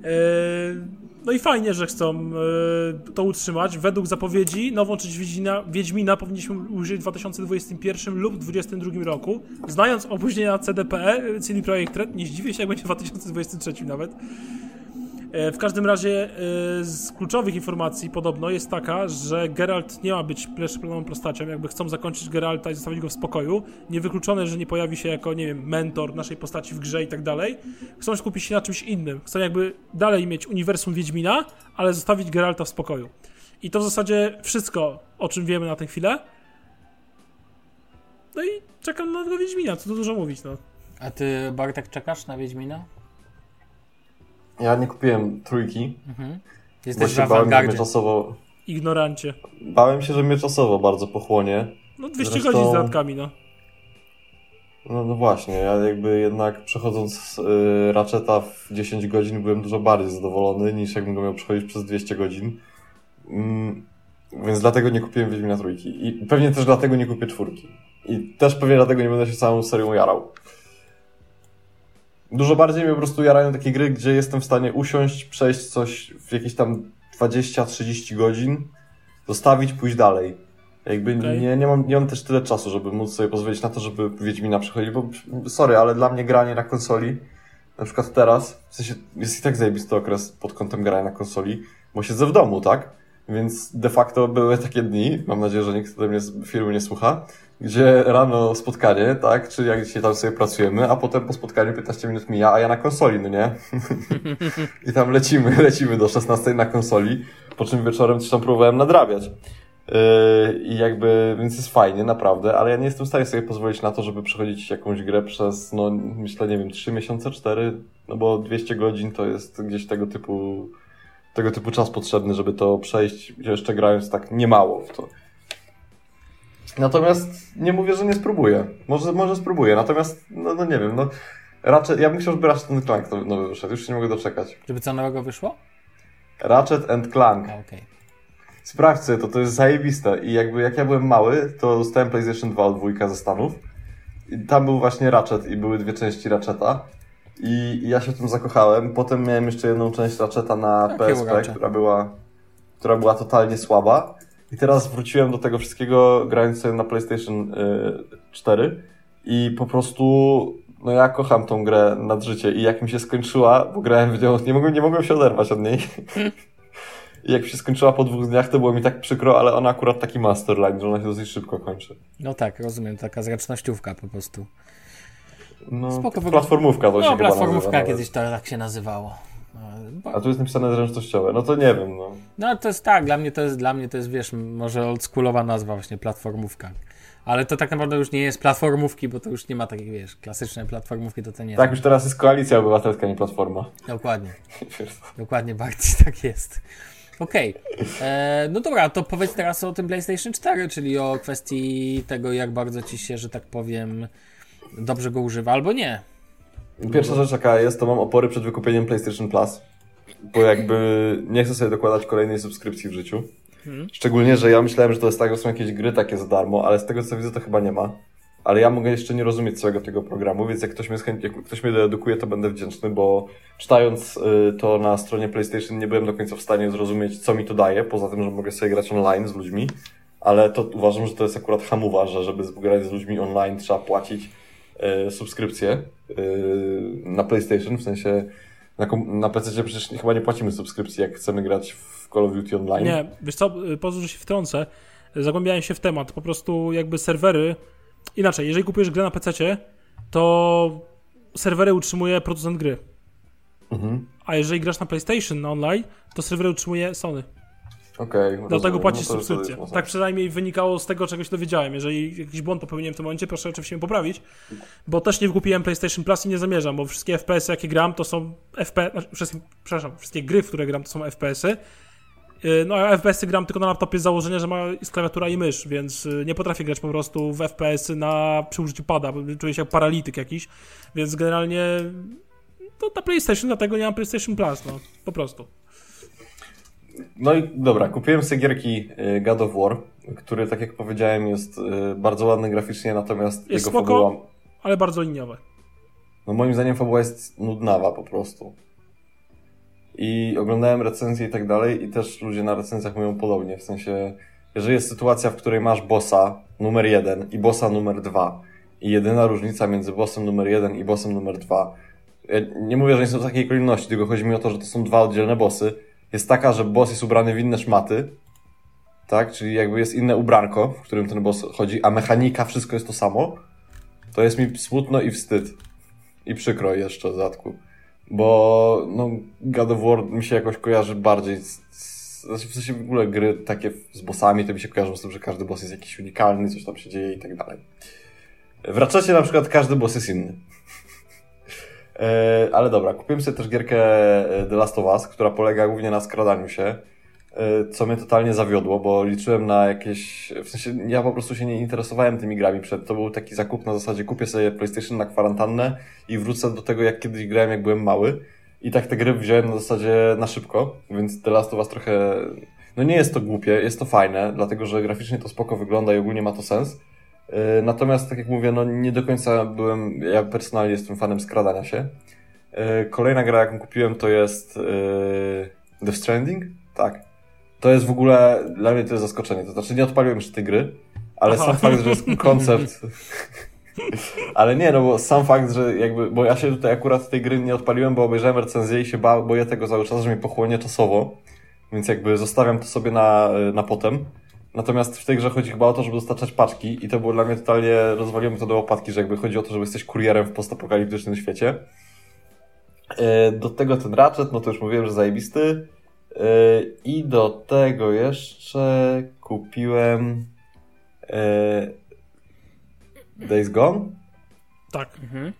E, No i fajnie, że chcą e, to utrzymać. Według zapowiedzi nową część Wiedźmina, Wiedźmina powinniśmy użyć w 2021 lub 2022 roku. Znając opóźnienia CDPE, CD Projekt Red, nie zdziwię się, jak będzie w 2023 nawet. E, W każdym razie e, z kluczowych informacji podobno jest taka, że Geralt nie ma być pierwszoplanovą postacią, jakby chcą zakończyć Geralta i zostawić go w spokoju. Niewykluczone, że nie pojawi się jako, nie wiem, mentor naszej postaci w grze i tak dalej. Chcą skupić się na czymś innym. Chcą jakby dalej mieć uniwersum Wiedźmina, ale zostawić Geralta w spokoju. I to w zasadzie wszystko, o czym wiemy na tę chwilę. No i czekam na tego Wiedźmina, co tu dużo mówić, no. A ty, Bartek, czekasz na Wiedźmina? Ja nie kupiłem trójki, Mhm. bo Jesteś się bałem, że mnie czasowo... Ignorancie. Bałem się, że mnie czasowo bardzo pochłonie. No 200 Zresztą- godzin z dodatkami, no. No, no właśnie, ja jakby jednak przechodząc y, Ratcheta w 10 godzin byłem dużo bardziej zadowolony niż jakbym go miał przechodzić przez 200 godzin. Mm, Więc dlatego nie kupiłem Wiedźmina trójki. I pewnie też dlatego nie kupię czwórki. I też pewnie dlatego nie będę się całą serią jarał. Dużo bardziej mnie po prostu jarają takie gry, gdzie jestem w stanie usiąść, przejść coś w jakieś tam 20-30 godzin, zostawić, pójść dalej. Jakby Okej. nie, nie, mam, nie mam też tyle czasu, żeby móc sobie pozwolić na to, żeby Wiedźmina przechodzić, bo sorry, ale dla mnie granie na konsoli, na przykład teraz, w sensie jest i tak zajebisty okres pod kątem grania na konsoli, bo siedzę w domu, tak? Więc de facto były takie dni, mam nadzieję, że nikt ode mnie z filmu nie słucha, gdzie rano spotkanie, tak? Czy jak dzisiaj tam sobie pracujemy, a potem po spotkaniu 15 minut mija, a ja na konsoli, no nie? I tam lecimy, lecimy do 16 na konsoli, po czym wieczorem coś tam próbowałem nadrabiać. Yy, I jakby, więc jest fajnie, naprawdę, ale ja nie jestem w stanie sobie pozwolić na to, żeby przechodzić jakąś grę przez, no myślę, nie wiem, 3 miesiące, 4, no bo 200 godzin to jest gdzieś tego typu, tego typu czas potrzebny, żeby to przejść, jeszcze grając tak niemało w to. Natomiast nie mówię, że nie spróbuję. Może, może spróbuję, natomiast, no, no nie wiem, no Ratchet, ja bym chciał, żeby Ratchet Clank to nowy wyszedł, już się nie mogę doczekać. Żeby co nowego wyszło? Ratchet and Clank. Okej. Sprawdź sobie to, to jest zajebiste. I jakby jak ja byłem mały, to dostałem PlayStation 2 od wujka ze Stanów. I tam był właśnie Ratchet i były dwie części Ratcheta. I ja się w tym zakochałem. Potem miałem jeszcze jedną część Ratcheta na PSP, która była, która była totalnie słaba. I teraz wróciłem do tego wszystkiego grając sobie na PlayStation y, 4 i po prostu no ja kocham tą grę nad życie i jak mi się skończyła, bo grałem w nią, nie mogłem, nie mogłem się oderwać od niej. I jak się skończyła po dwóch dniach, to było mi tak przykro, ale ona akurat taki masterline, że ona się dosyć szybko kończy. No tak, rozumiem, taka zręcznościówka po prostu. No, Spoko, platformówka to się No, chyba platformówka kiedyś to tak się nazywało. No, A tu jest napisane zręcznościowe, no to nie wiem, no. No ale to jest tak, dla mnie to jest, dla mnie to jest, wiesz, może oldschoolowa nazwa właśnie, platformówka. Ale to tak naprawdę już nie jest platformówki, bo to już nie ma takich, wiesz, klasyczne platformówki, to to nie Tak, już teraz jest koalicja obywatelska, nie platforma. Dokładnie, dokładnie bardziej tak jest. Okej, e, no dobra, to powiedz teraz o tym PlayStation 4, czyli o kwestii tego, jak bardzo ci się, że tak powiem, dobrze go używa, albo nie. Pierwsza rzecz jaka jest, to mam opory przed wykupieniem PlayStation Plus, bo jakby nie chcę sobie dokładać kolejnej subskrypcji w życiu. Szczególnie, że ja myślałem, że to jest tak, że są jakieś gry takie za darmo, ale z tego co widzę to chyba nie ma. Ale ja mogę jeszcze nie rozumieć całego tego programu, więc jak ktoś mnie, schęt- jak ktoś mnie doedukuje, to będę wdzięczny, bo czytając y, to na stronie PlayStation nie byłem do końca w stanie zrozumieć, co mi to daje, poza tym, że mogę sobie grać online z ludźmi, ale to uważam, że to jest akurat hamuwa, że żeby grać z ludźmi online trzeba płacić subskrypcję y, na PlayStation, w sensie na, na PC przecież chyba nie płacimy subskrypcji, jak chcemy grać w Call of Duty Online. Nie, wiesz co, y, pozwól, że się wtrącę. Zagłębiałem się w temat. Po prostu jakby serwery. Inaczej, jeżeli kupujesz grę na PC, to serwery utrzymuje producent gry. Mhm. A jeżeli grasz na PlayStation na online, to serwery utrzymuje Sony. Okej. Dlatego rozumiem. płacisz No subskrypcję. Tak przynajmniej wynikało z tego, czego się dowiedziałem. Jeżeli jakiś błąd popełniłem w tym momencie, proszę oczywiście mnie poprawić, bo też nie wykupiłem PlayStation Plus i nie zamierzam, bo wszystkie FPS, jakie gram, to są FPS, znaczy, przepraszam, wszystkie gry, w które gram, to są FPS-y. Yy, No a FPS-y gram tylko na laptopie z założenia, że ma jest klawiatura i mysz, więc yy, nie potrafię grać po prostu w FPS-y na, przy użyciu pada, bo czuję się jak paralityk jakiś, więc generalnie to na PlayStation, dlatego nie mam PlayStation Plus, no, po prostu. No i dobra, kupiłem sobie gierki y, God of War, który, tak jak powiedziałem, jest y, bardzo ładny graficznie, natomiast Jest jego spoko. fabuła, Ale bardzo liniowe. no moim zdaniem fabuła jest nudnawa po prostu. I oglądałem recenzje i tak dalej i też ludzie na recenzjach mówią podobnie, w sensie, jeżeli jest sytuacja, w której masz bossa numer jeden i bossa numer dwa i jedyna różnica między bossem numer jeden i bossem numer dwa, ja nie mówię, że nie są w takiej kolejności, tylko chodzi mi o to, że to są dwa oddzielne bossy, jest taka, że boss jest ubrany w inne szmaty, tak, czyli jakby jest inne ubranko, w którym ten boss chodzi, a mechanika, wszystko jest to samo, to jest mi smutno i wstyd. I przykro jeszcze w dodatku. Bo no, God of War mi się jakoś kojarzy bardziej z, z, znaczy w sensie w ogóle gry takie z bossami to mi się kojarzą z tym, że każdy boss jest jakiś unikalny, coś tam się dzieje i tak dalej. W na przykład każdy boss jest inny. E, ale dobra, kupiłem sobie też gierkę e, The Last of Us, która polega głównie na skradaniu się, e, co mnie totalnie zawiodło, bo liczyłem na jakieś, w sensie ja po prostu się nie interesowałem tymi grami przed, to był taki zakup na zasadzie kupię sobie PlayStation na kwarantannę i wrócę do tego jak kiedyś grałem jak byłem mały i tak te gry wziąłem na zasadzie na szybko, więc The Last of Us trochę, no nie jest to głupie, jest to fajne, dlatego że graficznie to spoko wygląda i ogólnie ma to sens. E, natomiast, tak jak mówię, no nie do końca byłem, ja personalnie jestem fanem skradania się. E, kolejna gra, jaką kupiłem, to jest e, The Stranding? Tak. To jest w ogóle, dla mnie to jest zaskoczenie. To znaczy, nie odpaliłem jeszcze tej gry, ale Aha. sam fakt, że jest koncept... ale nie, no bo sam fakt, że jakby, bo ja się tutaj akurat tej gry nie odpaliłem, bo obejrzałem recenzję i się ba, boję tego cały czas, że mnie pochłonie czasowo, więc jakby zostawiam to sobie na, na potem. Natomiast w tej grze chodzi chyba o to, żeby dostarczać paczki i to było dla mnie totalnie, rozwaliło mi to do łopatki, że jakby chodzi o to, żeby jesteś kurierem w postapokaliptycznym świecie. E, do tego ten Ratchet, no to już mówiłem, że zajebisty. E, I do tego jeszcze kupiłem e, Days Gone. Tak. Mhm.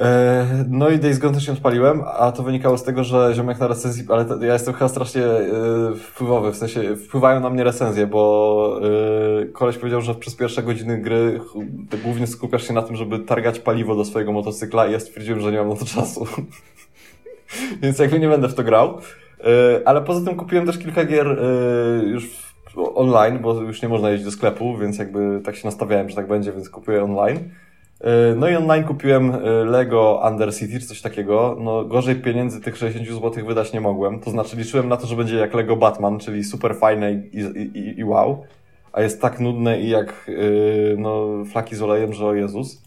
E, no i Days Gone też się odpaliłem, a to wynikało z tego, że ziomek na recenzji, ale to, ja jestem chyba strasznie e, wpływowy, w sensie wpływają na mnie recenzje, bo e, koleś powiedział, że przez pierwsze godziny gry głównie skupiasz się na tym, żeby targać paliwo do swojego motocykla i ja stwierdziłem, że nie mam na to czasu. Więc jakby nie będę w to grał. Ale poza tym kupiłem też kilka gier już online, bo już nie można jeździć do sklepu, więc jakby tak się nastawiałem, że tak będzie, więc kupuję online. E, no i online kupiłem e, Lego Undercity czy coś takiego. No gorzej pieniędzy tych 60 zł wydać nie mogłem. To znaczy liczyłem na to, że będzie jak Lego Batman, czyli super fajne i, i, i wow. A jest tak nudne i jak yy, no, flaki z olejem, że o Jezus.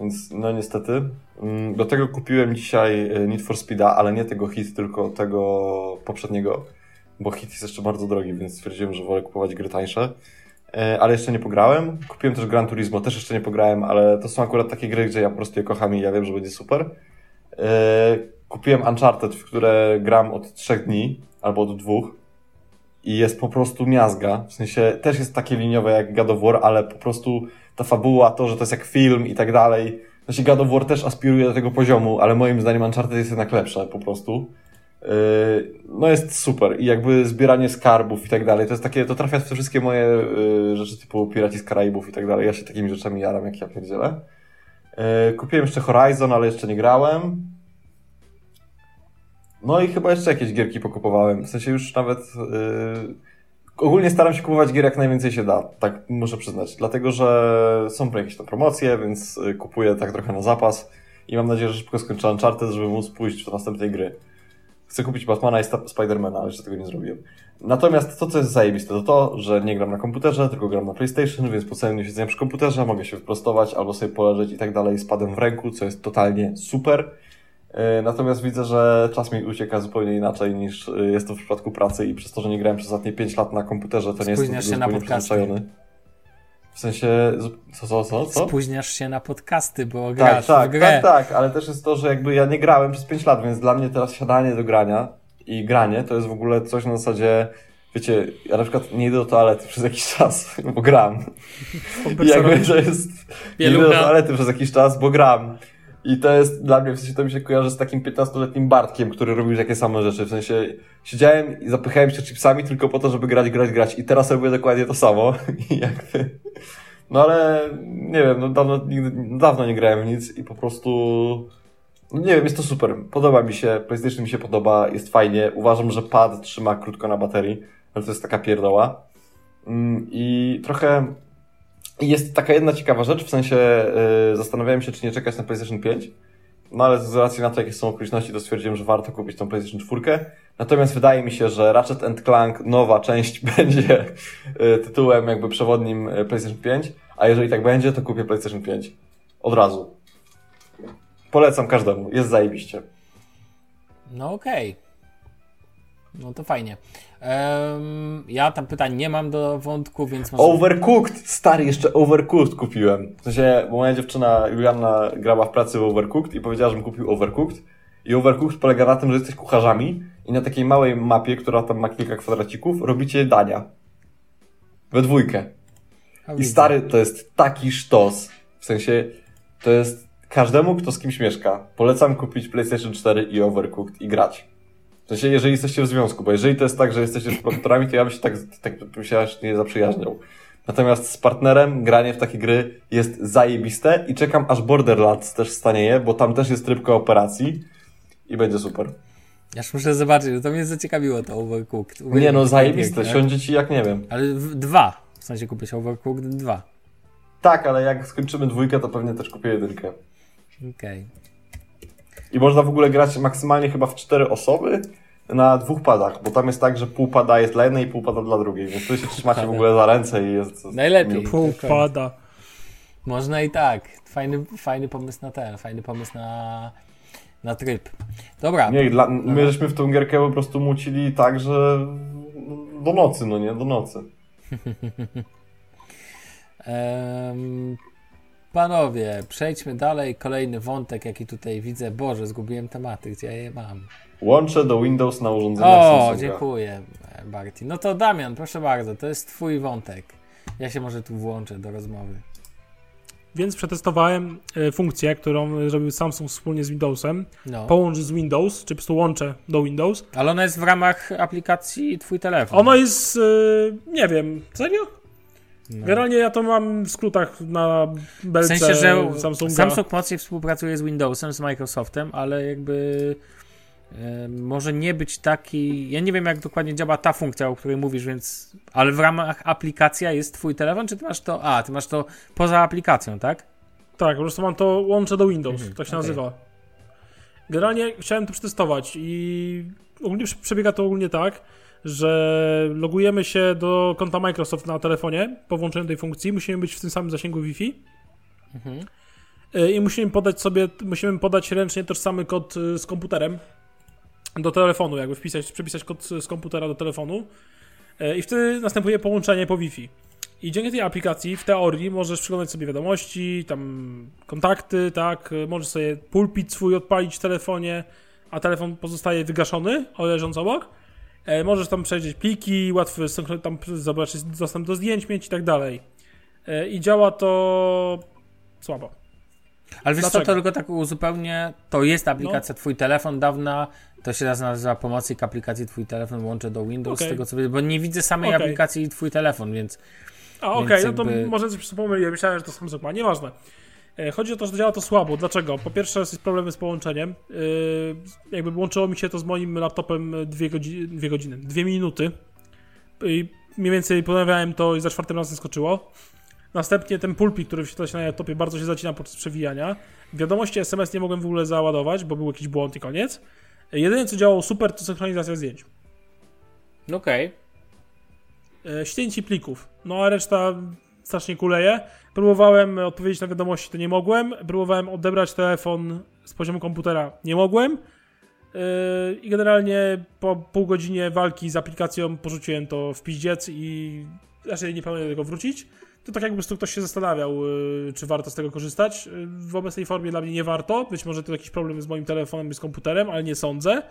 Więc no niestety. Mm, do tego kupiłem dzisiaj Need for Speeda, ale nie tego hit, tylko tego poprzedniego. Bo hit jest jeszcze bardzo drogi, więc stwierdziłem, że wolę kupować gry tańsze. E, ale jeszcze nie pograłem. Kupiłem też Gran Turismo, też jeszcze nie pograłem, ale to są akurat takie gry, gdzie ja po prostu je kocham i ja wiem, że będzie super. E, kupiłem Uncharted, w które gram od trzech dni, albo od dwóch i jest po prostu miazga. W sensie też jest takie liniowe jak God of War, ale po prostu ta fabuła, to, że to jest jak film i tak dalej. Sensie God of War też aspiruje do tego poziomu, ale moim zdaniem Uncharted jest jednak lepsze po prostu. No jest super i jakby zbieranie skarbów i tak dalej, to jest takie, to trafia w te wszystkie moje yy, rzeczy typu Piraci z Karaibów i tak dalej, ja się takimi rzeczami jaram, jak ja pierdzielę. Yy, kupiłem jeszcze Horizon, ale jeszcze nie grałem. No i chyba jeszcze jakieś gierki pokupowałem, w sensie już nawet ogólnie staram się kupować gier jak najwięcej się da, tak muszę przyznać, dlatego że są jakieś tam promocje, więc kupuję tak trochę na zapas i mam nadzieję, że szybko skończę Uncharted, żeby móc pójść do następnej gry chcę kupić Batmana i Spidermana, ale jeszcze tego nie zrobiłem. Natomiast to, co jest zajebiste, to to, że nie gram na komputerze, tylko gram na PlayStation, więc po całym siedzeniu przy komputerze mogę się wyprostować albo sobie poleżeć i tak dalej z padem w ręku, co jest totalnie super. E, natomiast widzę, że czas mi ucieka zupełnie inaczej niż e, jest to w przypadku pracy i przez to, że nie grałem przez ostatnie 5 lat na komputerze, to nie jestem do zupełnie przyzwyczajony. W sensie, co, co, co, co? Spóźniasz się na podcasty, bo tak, grasz tak, w grę. Tak, tak, ale też jest to, że jakby ja nie grałem przez 5 lat, więc dla mnie teraz siadanie do grania i granie to jest w ogóle coś na zasadzie, wiecie, ja na przykład nie idę do toalety przez jakiś czas, bo gram. I jakby to jest, nie idę do toalety przez jakiś czas, bo gram. I to jest dla mnie, w sensie to mi się kojarzy z takim 15-letnim Bartkiem, który robił takie same rzeczy. W sensie siedziałem i zapychałem się chipsami tylko po to, żeby grać, grać, grać. I teraz robię dokładnie to samo. I. No ale nie wiem, no dawno, nigdy, dawno nie grałem w nic i po prostu. No nie wiem, jest to super. Podoba mi się, PlayStation mi się podoba, jest fajnie. Uważam, że pad trzyma krótko na baterii, ale to jest taka pierdoła. Mm, I trochę jest taka jedna ciekawa rzecz, w sensie yy, zastanawiałem się, czy nie czekać na PlayStation 5. No ale z racji na to, jakie są okoliczności, to stwierdziłem, że warto kupić tą PlayStation 4. Natomiast wydaje mi się, że Ratchet Clank, nowa część, będzie yy, tytułem jakby przewodnim yy, PlayStation 5. A jeżeli tak będzie, to kupię PlayStation 5. Od razu. Polecam każdemu. Jest zajebiście. No okej. Okay. No to fajnie. Um, ja tam pytań nie mam do wątku, więc może... Overcooked! Stary, jeszcze Overcooked kupiłem. W sensie, bo moja dziewczyna Julianna grała w pracy w Overcooked i powiedziała, żebym kupił Overcooked. I Overcooked polega na tym, że jesteś kucharzami i na takiej małej mapie, która tam ma kilka kwadracików, robicie dania. We dwójkę. I stary, to jest taki sztos. W sensie, to jest każdemu, kto z kimś mieszka. Polecam kupić PlayStation 4 i Overcooked i grać. W sensie, jeżeli jesteście w związku, bo jeżeli to jest tak, że jesteście współautorami, to ja bym się tak, tak się aż nie zaprzyjaźniał. Natomiast z partnerem granie w takie gry jest zajebiste i czekam aż Borderlands też stanieje, bo tam też jest tryb kooperacji i będzie super. Aż muszę zobaczyć, to mnie zaciekawiło to Overcooked. Nie no, zajebiste, Piękne. siądzie ci jak nie wiem. Ale w, dwa. W sensie kupię się Overcooked 2. Tak, ale jak skończymy dwójkę, to pewnie też kupię jedynkę. Okej. I można w ogóle grać maksymalnie chyba w cztery osoby na dwóch padach, bo tam jest tak, że pół pada jest dla jednej i pół pada dla drugiej, więc wtedy się trzymacie w ogóle za ręce i jest... Najlepiej. miło. Pół pada. Można i tak. Fajny, fajny pomysł na ten, fajny pomysł na, na tryb. Dobra, Nie, dla, my żeśmy w tą gierkę po prostu mucili tak, że do nocy, no nie, do nocy. Em, panowie, przejdźmy dalej. Kolejny wątek, jaki tutaj widzę. Boże, zgubiłem tematy, gdzie ja je mam. Łączę do Windows na urządzeniach O, Samsunga. dziękuję, Barty. No to Damian, proszę bardzo, to jest twój wątek. Ja się może tu włączę do rozmowy. Więc przetestowałem e, funkcję, którą zrobił Samsung wspólnie z Windowsem. No. Połącz z Windows, czy po prostu łączę do Windows. Ale ona jest w ramach aplikacji twój telefon. Ono jest, e, nie wiem, serio? No. Generalnie ja to mam w skrótach na W belce sensie, że Samsunga. Samsung mocniej współpracuje z Windowsem, z Microsoftem, ale jakby e, może nie być taki. Ja nie wiem, jak dokładnie działa ta funkcja, o której mówisz, więc. Ale w ramach aplikacja jest twój telefon, czy ty masz to. A, ty masz to poza aplikacją, tak? Tak, po prostu mam to łączę do Windows, Mhm, tak się okej. nazywa. Generalnie chciałem to przetestować i ogólnie prze- przebiega to ogólnie tak, że logujemy się do konta Microsoft na telefonie po włączeniu tej funkcji, musimy być w tym samym zasięgu Wi-Fi Mhm. y, i musimy podać sobie, musimy podać ręcznie tożsamy kod y, z komputerem do telefonu, jakby wpisać, przepisać kod z komputera do telefonu y, i wtedy następuje połączenie po Wi-Fi. I dzięki tej aplikacji w teorii możesz przeglądać sobie wiadomości, tam kontakty, tak, y, możesz sobie pulpit swój odpalić w telefonie, a telefon pozostaje wygaszony, leżąc obok. E, możesz tam przejrzeć pliki, łatwo synchro- tam zobaczyć dostęp do zdjęć mieć i tak dalej. E, I działa to słabo. Ale wiesz co, Dlaczego? to tylko tak uzupełnię. To jest aplikacja Twój telefon dawna. To się teraz nazywa pomocnik aplikacji Twój telefon łączę do Windows, Okej. z tego co wiem, bo nie widzę samej Okej. aplikacji Twój telefon, więc A okej, no to jakby- może coś pomyliłem, myślałem, że to Samsung ma, nieważne. E, Chodzi o to, że działa to słabo. Dlaczego? Po pierwsze jest problemy z połączeniem. Yy, jakby łączyło mi się to z moim laptopem dwie, godzi dwie godziny, dwie minuty. I mniej więcej ponawiałem to i za czwartym razem skoczyło. Następnie ten pulpit, który wyświetla się na laptopie, bardzo się zacina podczas przewijania. Wiadomości SMS nie mogłem w ogóle załadować, bo był jakiś błąd i koniec. E, Jedyne, co działało super, to synchronizacja zdjęć. okej. e, ścięci plików. No a reszta strasznie kuleje. Próbowałem odpowiedzieć na wiadomości, to nie mogłem. Próbowałem odebrać telefon z poziomu komputera, nie mogłem. Yy, I generalnie po pół godzinie walki z aplikacją porzuciłem to w piździec i raczej nie planuję do tego wrócić. To tak jakby po prostu ktoś się zastanawiał, yy, czy warto z tego korzystać. Yy, W obecnej formie dla mnie nie warto. Być może to jakiś problem z moim telefonem i z komputerem, ale nie sądzę.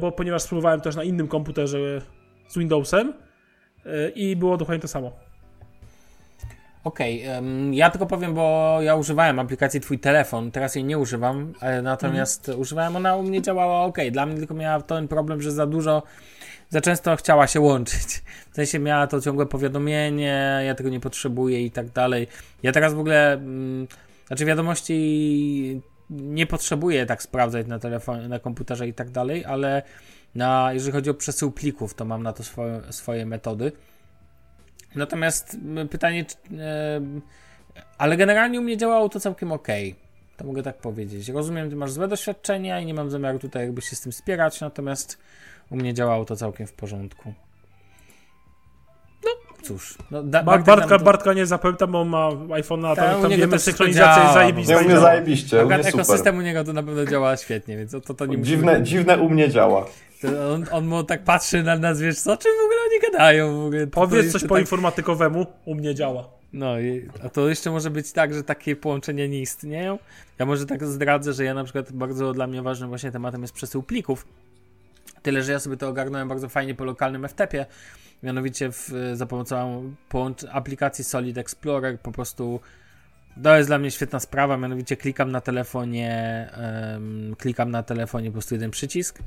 Bo ponieważ spróbowałem też na innym komputerze z Windowsem, i było dokładnie to samo. Okej, em, ja tylko powiem, bo ja używałem aplikacji Twój telefon, teraz jej nie używam, e, natomiast używałem, ona u mnie działała ok. Dla mnie tylko miała ten problem, że za dużo, za często chciała się łączyć. W sensie miała to ciągłe powiadomienie, ja tego nie potrzebuję i tak dalej. Ja teraz w ogóle, mm, znaczy wiadomości nie potrzebuję tak sprawdzać na telefonie, na komputerze i tak dalej, ale na, jeżeli chodzi o przesył plików, to mam na to swoje, swoje metody. Natomiast pytanie, e, ale generalnie u mnie działało to całkiem ok. To mogę tak powiedzieć. Rozumiem, ty masz złe doświadczenia i nie mam zamiaru tutaj jakby się z tym spierać, natomiast u mnie działało to całkiem w porządku. No cóż. No, da, Bartek Bartka, to- Bartka nie zapamiętam, bo ma iPhone'a, Tak, tam, tam wiemy, synchronizacja jest zajebista. Nie, u i mnie zajebiście, u mnie super. ekosystem u niego to na pewno działa świetnie, więc to, to, to nie musimy- Dziwne, dziwne u mnie działa. To On, on mu tak patrzy na nas, wiesz co, o czym w ogóle oni gadają w ogóle. Powiedz coś po tak- informatykowemu, u mnie działa. No, i- a to jeszcze może być tak, że takie połączenia nie istnieją. Ja może tak zdradzę, że ja na przykład bardzo dla mnie ważnym właśnie tematem jest przesył plików. Tyle, że ja sobie to ogarnąłem bardzo fajnie po lokalnym FTP-ie. Mianowicie w, za pomocą aplikacji Solid Explorer po prostu to jest dla mnie świetna sprawa, mianowicie klikam na telefonie em, klikam na telefonie po prostu jeden przycisk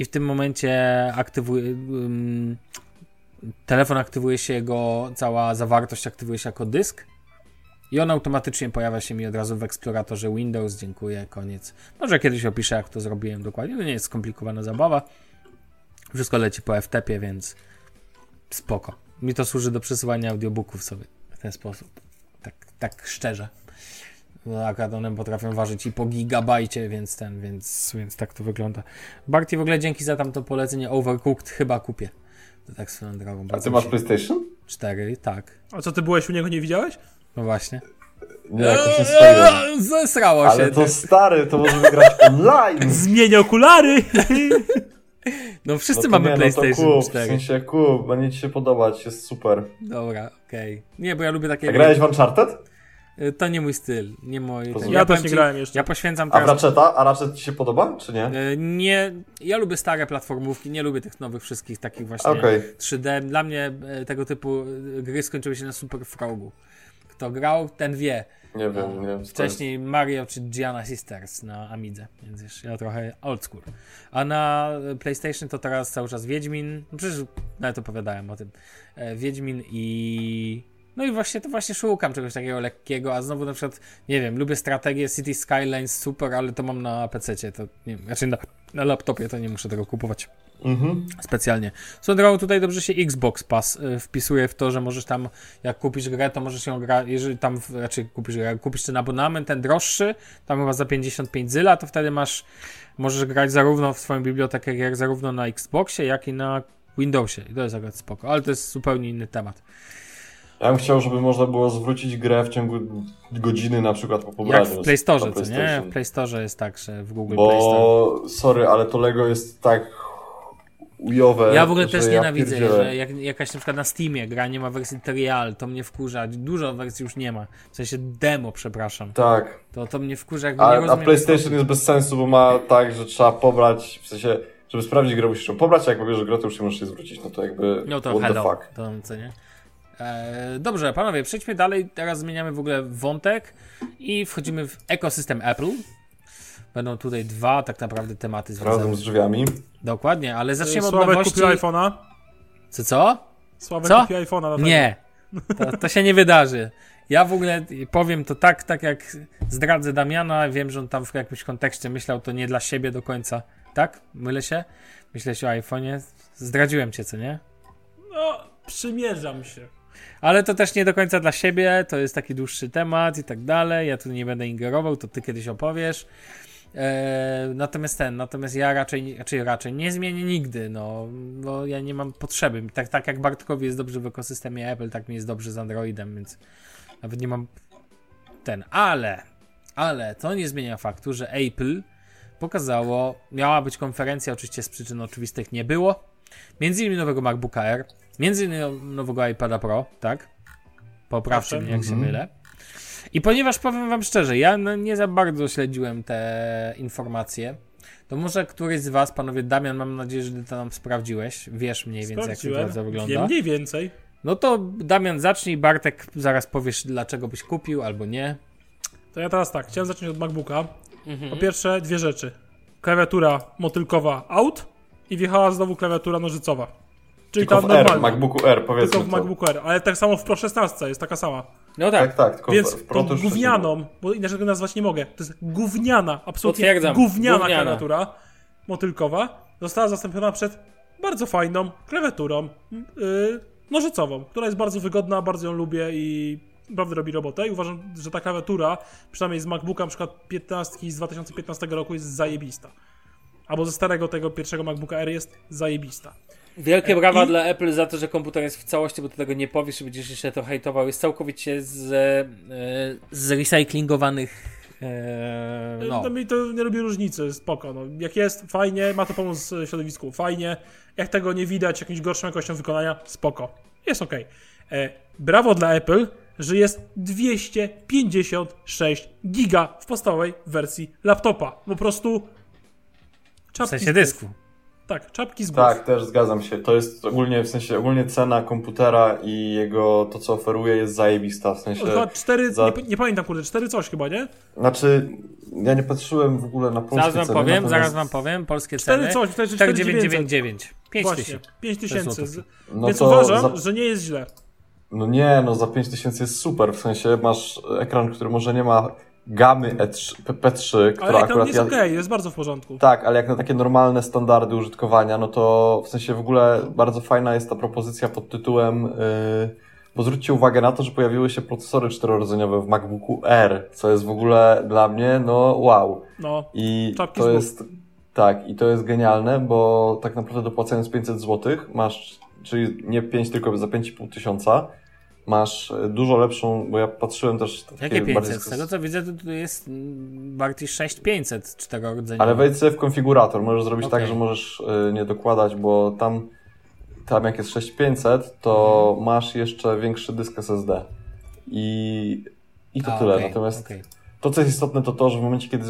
i w tym momencie aktywuję em, telefon aktywuje się jego cała zawartość aktywuje się jako dysk I on automatycznie pojawia się mi od razu w eksploratorze Windows. Dziękuję, koniec. Może kiedyś opiszę, jak to zrobiłem dokładnie. To nie jest skomplikowana zabawa. Wszystko leci po FTP, więc spoko. Mi to służy do przesyłania audiobooków sobie w ten sposób. Tak, tak szczerze. Bo akurat one potrafią ważyć i po gigabajcie, więc ten, więc, więc tak to wygląda. Barty, w ogóle dzięki za tamto polecenie Overcooked chyba kupię. To tak swoją drogą. A ty masz PlayStation? 4, tak. A co, ty byłeś u niego, nie widziałeś? No właśnie. Nie, jakoś nie. Eee, Zesrało się. Ale to stary, to możemy grać online. Zmień okulary! No wszyscy No mamy nie, PlayStation no to kup, 4. W sensie kup, będzie ci się podobać, jest super. Dobra, okej. Nie, bo ja lubię takie... A grałeś w Uncharted? Y, To nie mój styl, nie mój... ten-. Ja powiem też nie ci, grałem jeszcze. Ja poświęcam A. Ratcheta? A Ratchet ci się podoba, czy nie? Y, Nie, ja lubię stare platformówki, nie lubię tych nowych wszystkich takich właśnie Okej. 3D. Dla mnie e, tego typu e, gry skończyły się na Super Frogu. Kto grał, ten wie. Nie wiem, nie wiem. Wcześniej Mario czy Gianna Sisters na Amidze, więc wiesz, ja trochę old school. A na PlayStation to teraz cały czas Wiedźmin, no przecież nawet opowiadałem o tym. E, Wiedźmin i... No i właśnie to właśnie szukam czegoś takiego lekkiego, a znowu na przykład, nie wiem, lubię strategię City Skylines, super, ale to mam na PC, to nie wiem, znaczy na, na laptopie to nie muszę tego kupować. Mhm. specjalnie. Swoją drogą tutaj dobrze się Xbox Pass y, wpisuje w to, że możesz tam, jak kupisz grę, to możesz ją grać, jeżeli tam, raczej kupisz grę, jak kupisz ten abonament, ten droższy, tam chyba za 55 zyla, to wtedy masz, możesz grać zarówno w swoją bibliotekę gier, zarówno na Xboxie, jak i na Windowsie. I to jest akurat spoko, ale to jest zupełnie inny temat. Ja bym chciał, żeby można było zwrócić grę w ciągu godziny na przykład po pobraniu. Jak w Play Store, co nie? W Play Store jest tak, że w Google Play Store. Bo, sorry, ale to Lego jest tak ujowe, Ja w ogóle też ja nienawidzę, pierdzielę. że jak jakaś na przykład na Steamie gra nie ma wersji trial, to mnie wkurza. Dużo wersji już nie ma. W sensie demo, przepraszam. Tak, To, to mnie wkurza, jakby a, nie a rozumiem. PlayStation jest bez sensu, bo ma tak, że trzeba pobrać, w sensie, żeby sprawdzić grę musisz ją pobrać, a jak pobierzesz grę, to już nie możesz jej zwrócić, no to jakby, No to what hello. the fuck. To co nie? E, dobrze, panowie, przejdźmy dalej. Teraz zmieniamy w ogóle wątek i wchodzimy w ekosystem Apple. Będą tutaj dwa tak naprawdę tematy Razem związane. z drzwiami. Dokładnie, ale zaczniemy od Sławek nowości. kupił iPhone'a. Co, co? Sławek Co? kupił iPhone'a. dlatego. Nie, to, to się nie wydarzy. Ja w ogóle powiem to tak, tak jak zdradzę Damiana, wiem, że on tam w jakimś kontekście myślał to nie dla siebie do końca. Tak? Mylę się? Myślałeś o iPhone'ie? Zdradziłem cię, co nie? No, przymierzam się. Ale to też nie do końca dla siebie, to jest taki dłuższy temat i tak dalej. Ja tu nie będę ingerował, to ty kiedyś opowiesz. Eee, natomiast ten, natomiast ja raczej, raczej, raczej nie zmienię nigdy, no, bo ja nie mam potrzeby. Tak, tak jak Bartkowi jest dobrze w ekosystemie Apple, tak mi jest dobrze z Androidem, więc nawet nie mam ten, ale, ale to nie zmienia faktu, że Apple pokazało, miała być konferencja, oczywiście z przyczyn oczywistych nie było, między innymi nowego MacBooka Air, między innymi nowego iPada Pro, tak? Poprawcie Proszę. mnie, jak się Mhm. mylę. I ponieważ powiem wam szczerze, ja no, nie za bardzo śledziłem te informacje, to może któryś z was, panowie Damian, mam nadzieję, że ty to nam sprawdziłeś, wiesz mniej więcej, jak Sprawdziłem. sytuacja wygląda. Wiem mniej więcej. No to Damian zacznij, Bartek zaraz powiesz, dlaczego byś kupił albo nie. To ja teraz tak, chciałem zacząć od MacBooka. Mhm. Po pierwsze, dwie rzeczy. Klawiatura motylkowa out i wjechała znowu klawiatura nożycowa. Czyli Tylko ta w R. MacBooku R, powiedzmy tylko w to. MacBooku R, ale tak samo w Pro 16 jest taka sama. No Tak, tak, tylko Więc w, Pro gównianą, bo inaczej tego nazwać nie mogę, to jest gówniana, absolutnie Potwierdzam, gówniana, gówniana. klawiatura motylkowa, została zastąpiona przed bardzo fajną klawiaturą yy, nożycową, która jest bardzo wygodna, bardzo ją lubię i naprawdę robi robotę i uważam, że ta klawiatura, przynajmniej z MacBooka na przykład 15 z 2015 roku jest zajebista. Albo ze starego tego pierwszego MacBooka R jest zajebista. Wielkie brawa I- dla Apple za to, że komputer jest w całości, bo ty tego nie powiesz i będziesz jeszcze to hejtował. Jest całkowicie z, e, z recyklingowanych. E, no. No. mi to nie robi różnicy, spoko. No. Jak jest, fajnie, ma to pomóc e, środowisku, fajnie. Jak tego nie widać jakąś gorszą jakością wykonania, spoko. Jest ok. E, brawo dla Apple, że jest 256 giga w podstawowej wersji laptopa. Po prostu W czapki sensie z głów. dysku. Tak, czapki z głów. Tak, też zgadzam się. To jest ogólnie, w sensie, ogólnie cena komputera i jego, to co oferuje jest zajebista, w sensie... Chyba 4, za- nie, nie pamiętam kurde, 4 coś chyba, nie? Znaczy, ja nie patrzyłem w ogóle na polskie Zaraz wam ceny, powiem, natomiast- zaraz wam powiem. Polskie 4 ceny. coś, to jest 4 4900. 999. 5 Właśnie, tysięcy. 5 tysięcy. No Więc uważam, za- że nie jest źle. No nie, no za 5000 jest super, w sensie masz ekran, który może nie ma gamy E3, P3, która Ale akurat... jest ja- okej, jest bardzo w porządku. Tak, ale jak na takie normalne standardy użytkowania, no to w sensie w ogóle bardzo fajna jest ta propozycja pod tytułem, yy, bo zwróćcie uwagę na to, że pojawiły się procesory czterorodzeniowe w MacBooku R, co jest w ogóle dla mnie, no wow. No, I to jest, tak, i to jest genialne, bo tak naprawdę dopłacając 500 zł, masz, czyli nie 5, tylko za 5,5 tysiąca, masz e, dużo lepszą, bo ja patrzyłem też... Jakie 500? bardziej Z tego co widzę, to tu jest bardziej 6500 czterorodzeniowe. Ale wejdź sobie w konfigurator, możesz zrobić Okej. tak, że możesz y, nie dokładać, bo tam, tam jak jest 6500, to Mhm. masz jeszcze większy dysk SSD. I, i to A, tyle. okej, Natomiast okej. to, co jest istotne, to to, że w momencie, kiedy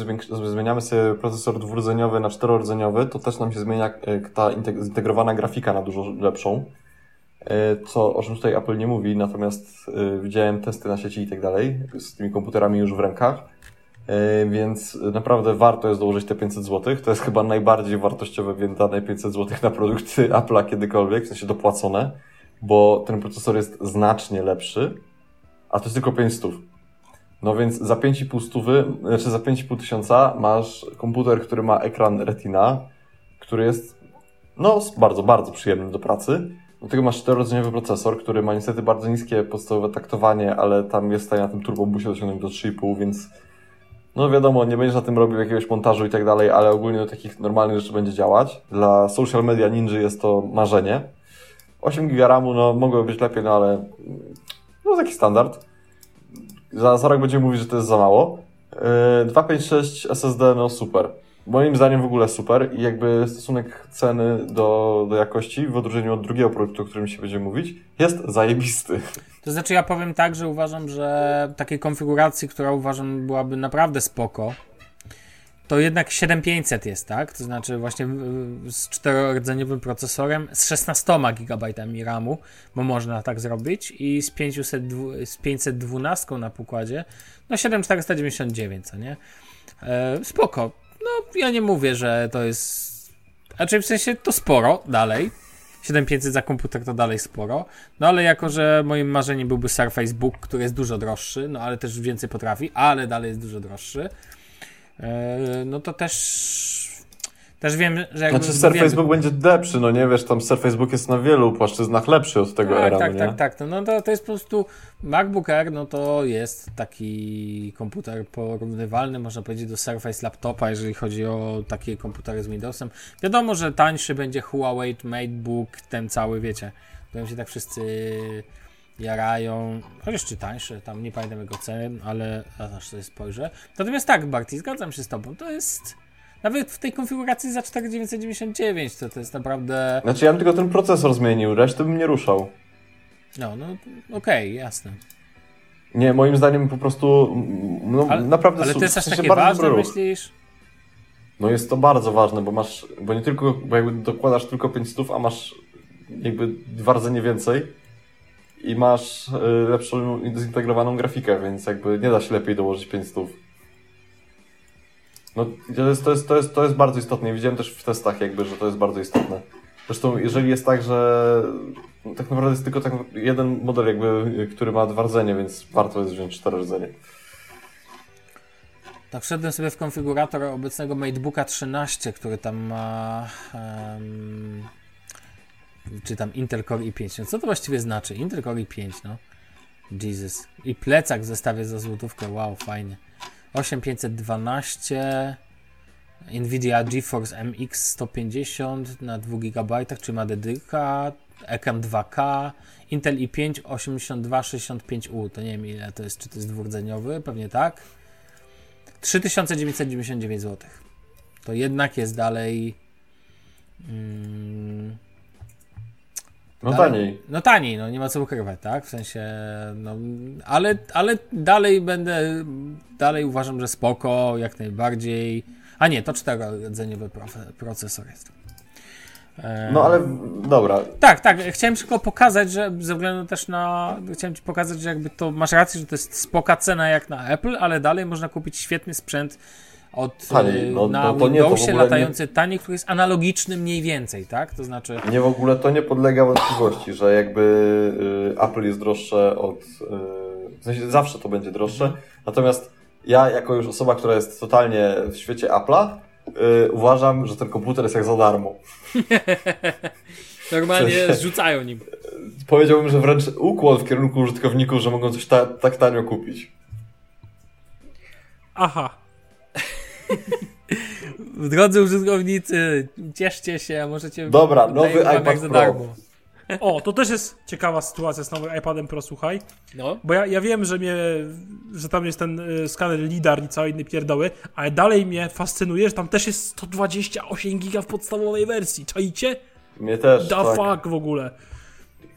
zmieniamy sobie procesor dwurdzeniowy na czterorodzeniowy, to też nam się zmienia y, ta integ- zintegrowana grafika na dużo lepszą. Y, Co, o czym tutaj Apple nie mówi, natomiast y, widziałem testy na sieci i tak dalej, z tymi komputerami już w rękach. Yy, Więc naprawdę warto jest dołożyć te 500 zł. To jest chyba najbardziej wartościowe wydane 500 zł na produkty Apple'a kiedykolwiek, w sensie dopłacone, bo ten procesor jest znacznie lepszy, a to jest tylko 500. No więc za 5,5 stówy, znaczy za 5,5 tysiąca masz komputer, który ma ekran Retina, który jest no bardzo, bardzo przyjemny do pracy. Do tego masz czterorodzeniowy procesor, który ma niestety bardzo niskie podstawowe taktowanie, ale tam jest w stanie na tym turbobusie osiągnąć do 3,5, więc no wiadomo, nie będziesz na tym robił jakiegoś montażu i tak dalej, ale ogólnie do takich normalnych rzeczy będzie działać. Dla social media ninja jest to marzenie. 8 GB RAMu, no mogłoby być lepiej, no ale no taki standard. Za, za rok będziemy mówić, że to jest za mało. Yy, 256 SSD, no super. Moim zdaniem w ogóle super i jakby stosunek ceny do, do jakości w odróżnieniu od drugiego produktu, o którym się będzie mówić, jest zajebisty. To znaczy ja powiem tak, że uważam, że takiej konfiguracji, która uważam byłaby naprawdę spoko, to jednak 7500 jest, tak? To znaczy właśnie z czterordzeniowym procesorem, z 16 GB RAMu, bo można tak zrobić i z, 500, dwu- z 512 na pokładzie, no 7499, co nie? E, spoko. No ja nie mówię, że to jest... Znaczy w sensie to sporo dalej, 7500 za komputer to dalej sporo. No ale jako, że moim marzeniem byłby Surface Book, który jest dużo droższy, no ale też więcej potrafi, ale dalej jest dużo droższy, e, no to też też wiem, że jakby... Znaczy Surface wiem, Book będzie lepszy, no nie wiesz, tam Surface Book jest na wielu płaszczyznach lepszy od tego tak, era, tak, nie? tak, tak, to, no to, to jest po prostu MacBook Air, no to jest taki komputer porównywalny, można powiedzieć, do Surface Laptopa, jeżeli chodzi o takie komputery z Windowsem. Wiadomo, że tańszy będzie Huawei MateBook, ten cały, wiecie, którym się tak wszyscy jarają, chociaż czy tańszy, tam nie pamiętam jego ceny, ale aż sobie spojrzę. Natomiast tak, Barty, zgadzam się z tobą, to jest nawet w tej konfiguracji za 4999 to, to jest naprawdę, Znaczy ja bym tylko ten procesor zmienił, resztę bym nie ruszał. no, no okej, jasne. Nie, moim zdaniem po prostu, no Ale, naprawdę ale to jest aż takie ważne, myślisz? No jest to bardzo ważne, bo masz, bo nie tylko, bo jakby dokładasz tylko 500, a masz jakby dwa rdzenie więcej i masz y, lepszą zintegrowaną grafikę, więc jakby nie da się lepiej dołożyć 500. No to jest, to jest, to jest, to jest bardzo istotne. Widziałem też w testach jakby, że to jest bardzo istotne. Zresztą jeżeli jest tak, że tak naprawdę jest tylko tak jeden model jakby, który ma dwa rdzenie, więc warto jest wziąć cztery rdzenie. Tak, wszedłem sobie w konfigurator obecnego MateBooka 13, który tam ma. em, czy tam Intel Core i5. No co to właściwie znaczy? Intel Core i5, no. Jesus. I plecak w zestawie za złotówkę. Wow, fajnie. 8512. Nvidia GeForce MX 150 na 2 GB, czy ma dedyka, ekran 2K, Intel i5 8265U, to nie wiem ile to jest, czy to jest dwurdzeniowy, pewnie tak. 3999 zł. To jednak jest dalej. Mm, No dalej- taniej. No taniej, no nie ma co ukrywać, tak? W sensie, no, ale, ale dalej będę, dalej uważam, że spoko, jak najbardziej. A nie, to czterodzeniowy profe- procesor jest. No ale dobra, tak, tak. Chciałem tylko pokazać, że ze względu też na. Chciałem Ci pokazać, że jakby to masz rację, że to jest spoka cena jak na Apple, ale dalej można kupić świetny sprzęt od Taniej, y, no- na no to nie, to Windowsie ogóle nie- latający taniej, który jest analogiczny mniej więcej, tak? To znaczy... Nie w ogóle to nie podlega wątpliwości, że jakby y, Apple jest droższe od. Y, w sensie zawsze to będzie droższe. Natomiast ja, jako już osoba, która jest totalnie w świecie Apple'a, y, uważam, że ten komputer jest jak za darmo. Normalnie W sensie- zrzucają nim. Powiedziałbym, że wręcz ukłon w kierunku użytkowników, że mogą coś ta, tak tanio kupić. Aha. Drodzy użytkownicy, cieszcie się, możecie... Dobra, nowy iPad Pro. darmo. O, to też jest ciekawa sytuacja z nowym iPadem Pro, słuchaj. No. Bo ja, ja wiem, że mnie, że tam jest ten y, skaner LIDAR i całe inne pierdoły, ale dalej mnie fascynuje, że tam też jest 128 giga w podstawowej wersji. Czajcie? Mnie też. Da tak. fuck w ogóle.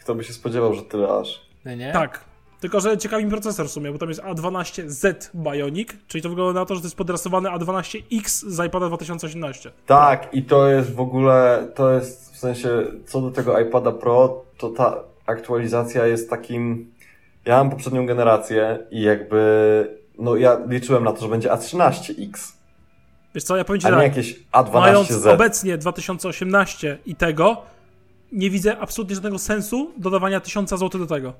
Kto by się spodziewał, że tyle aż. No nie? Tak. Tylko, że ciekawi mi procesor w sumie, bo tam jest A12Z Bionic, czyli to wygląda na to, że to jest podrasowany A12X z iPada 2018. Tak, i to jest w ogóle, to jest w sensie, co do tego iPada Pro, to ta aktualizacja jest takim. Ja mam poprzednią generację i jakby. No, ja liczyłem na to, że będzie A13X, Wiesz co, ja powiem ci a nie tak, jakieś mając A12Z. obecnie 2018 i tego, nie widzę absolutnie żadnego sensu dodawania 1000 zł do tego.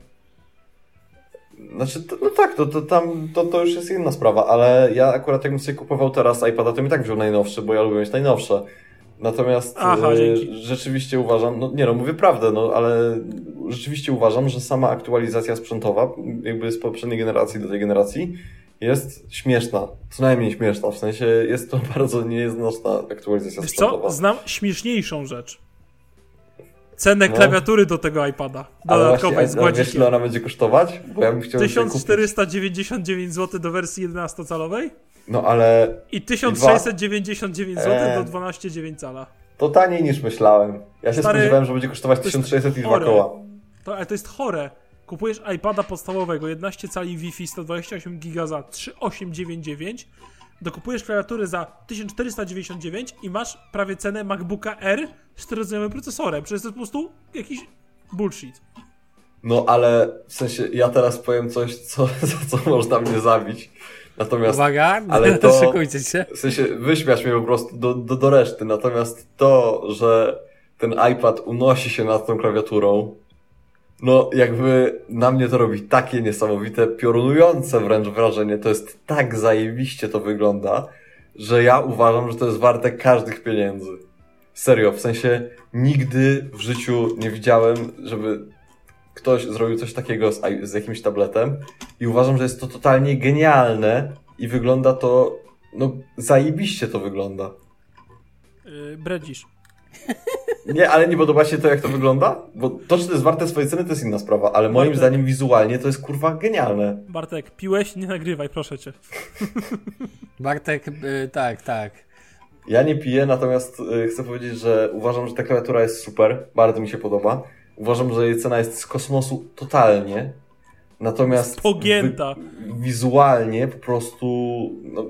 Znaczy, to, no tak, to, to tam to, to już jest inna sprawa, ale ja akurat jakbym sobie kupował teraz iPada, to mi tak wziął najnowszy, bo ja lubię mieć najnowsze. Natomiast Aha, e, rzeczywiście uważam, no nie no, mówię prawdę, no ale rzeczywiście uważam, że sama aktualizacja sprzętowa, jakby z poprzedniej generacji do tej generacji, jest śmieszna. Co najmniej śmieszna, w sensie jest to bardzo nieznośna aktualizacja Wiesz sprzętowa. co, znam śmieszniejszą rzecz. Cenę No. klawiatury do tego iPada. Dodatkowej z a wiesz gładzikiem. ile ona będzie kosztować? Bo ja bym chciał sobie kupić. 1499 zł do wersji 11-calowej No ale i 1699 zł Eee. do 12,9 cala. to taniej niż myślałem. Ja się Stary, spodziewałem, że będzie kosztować to jest 1600 i dwa koła. To, ale to jest chore. Kupujesz iPada podstawowego 11 cali Wi-Fi 128 giga za 3899, dokupujesz klawiatury za 1499 i masz prawie cenę MacBooka R z 4 procesorem. Przecież to jest po prostu jakiś bullshit. No ale w sensie ja teraz powiem coś, co, za co można mnie zabić. Natomiast Uwaga, ale to- szykujcie się. w sensie wyśmiać mnie po prostu do, do, do reszty. Natomiast to, że ten iPad unosi się nad tą klawiaturą, no jakby na mnie to robi takie niesamowite, piorunujące wręcz wrażenie. To jest tak zajebiście to wygląda, że ja uważam, że to jest warte każdych pieniędzy. Serio, w sensie nigdy w życiu nie widziałem, żeby ktoś zrobił coś takiego z, z jakimś tabletem i uważam, że jest to totalnie genialne i wygląda to, no zajebiście to wygląda. Yy, bredzisz. Nie, ale nie podoba się to, jak to wygląda? Bo to, czy to jest warte swojej ceny, to jest inna sprawa, ale moim Bartek. zdaniem wizualnie to jest kurwa genialne. Bartek, piłeś? Nie nagrywaj, proszę cię. Bartek, y, tak, tak. Ja nie piję, natomiast y, chcę powiedzieć, że uważam, że ta klawiatura jest super, bardzo mi się podoba. Uważam, że jej cena jest z kosmosu totalnie. Natomiast Pogięta. wi- wizualnie po prostu, no,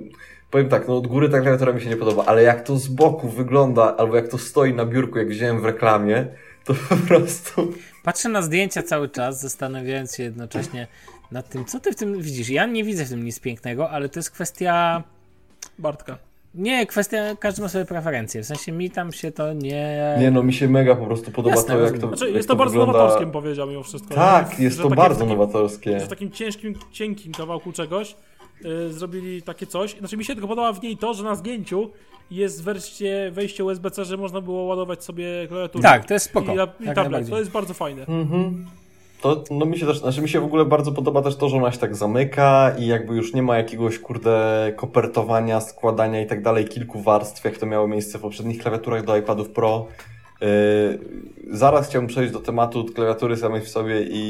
powiem tak, no od góry ta klawiatura mi się nie podoba, ale jak to z boku wygląda, albo jak to stoi na biurku, jak wziąłem w reklamie, to po prostu... Patrzę na zdjęcia cały czas, zastanawiając się jednocześnie nad tym, co ty w tym widzisz. Ja nie widzę w tym nic pięknego, ale to jest kwestia. Bartka. Nie, kwestia, każdy ma swoje preferencje. W sensie mi tam się to nie. Nie no, mi się mega po prostu podoba Jasne, to, jak to Znaczy, jak jest to bardzo wygląda... nowatorskim, powiedział mimo wszystko. Tak, nie? jest Że to takie- bardzo w takim, nowatorskie. Że w takim ciężkim, cienkim kawałku czegoś y, zrobili takie coś. Znaczy mi się tylko podoba w niej to, że na zdjęciu jest wersje, wejście USB-C, że można było ładować sobie klawiaturę. Tak, to jest spoko. I, Jak i tablet. To jest bardzo fajne. Mhm. To, no mi się też, znaczy mi się w ogóle bardzo podoba też to, że ona się tak zamyka i jakby już nie ma jakiegoś kurde kopertowania, składania i tak dalej, kilku warstw, jak to miało miejsce w poprzednich klawiaturach do iPadów Pro. Yy, zaraz chciałbym przejść do tematu klawiatury samej w sobie i,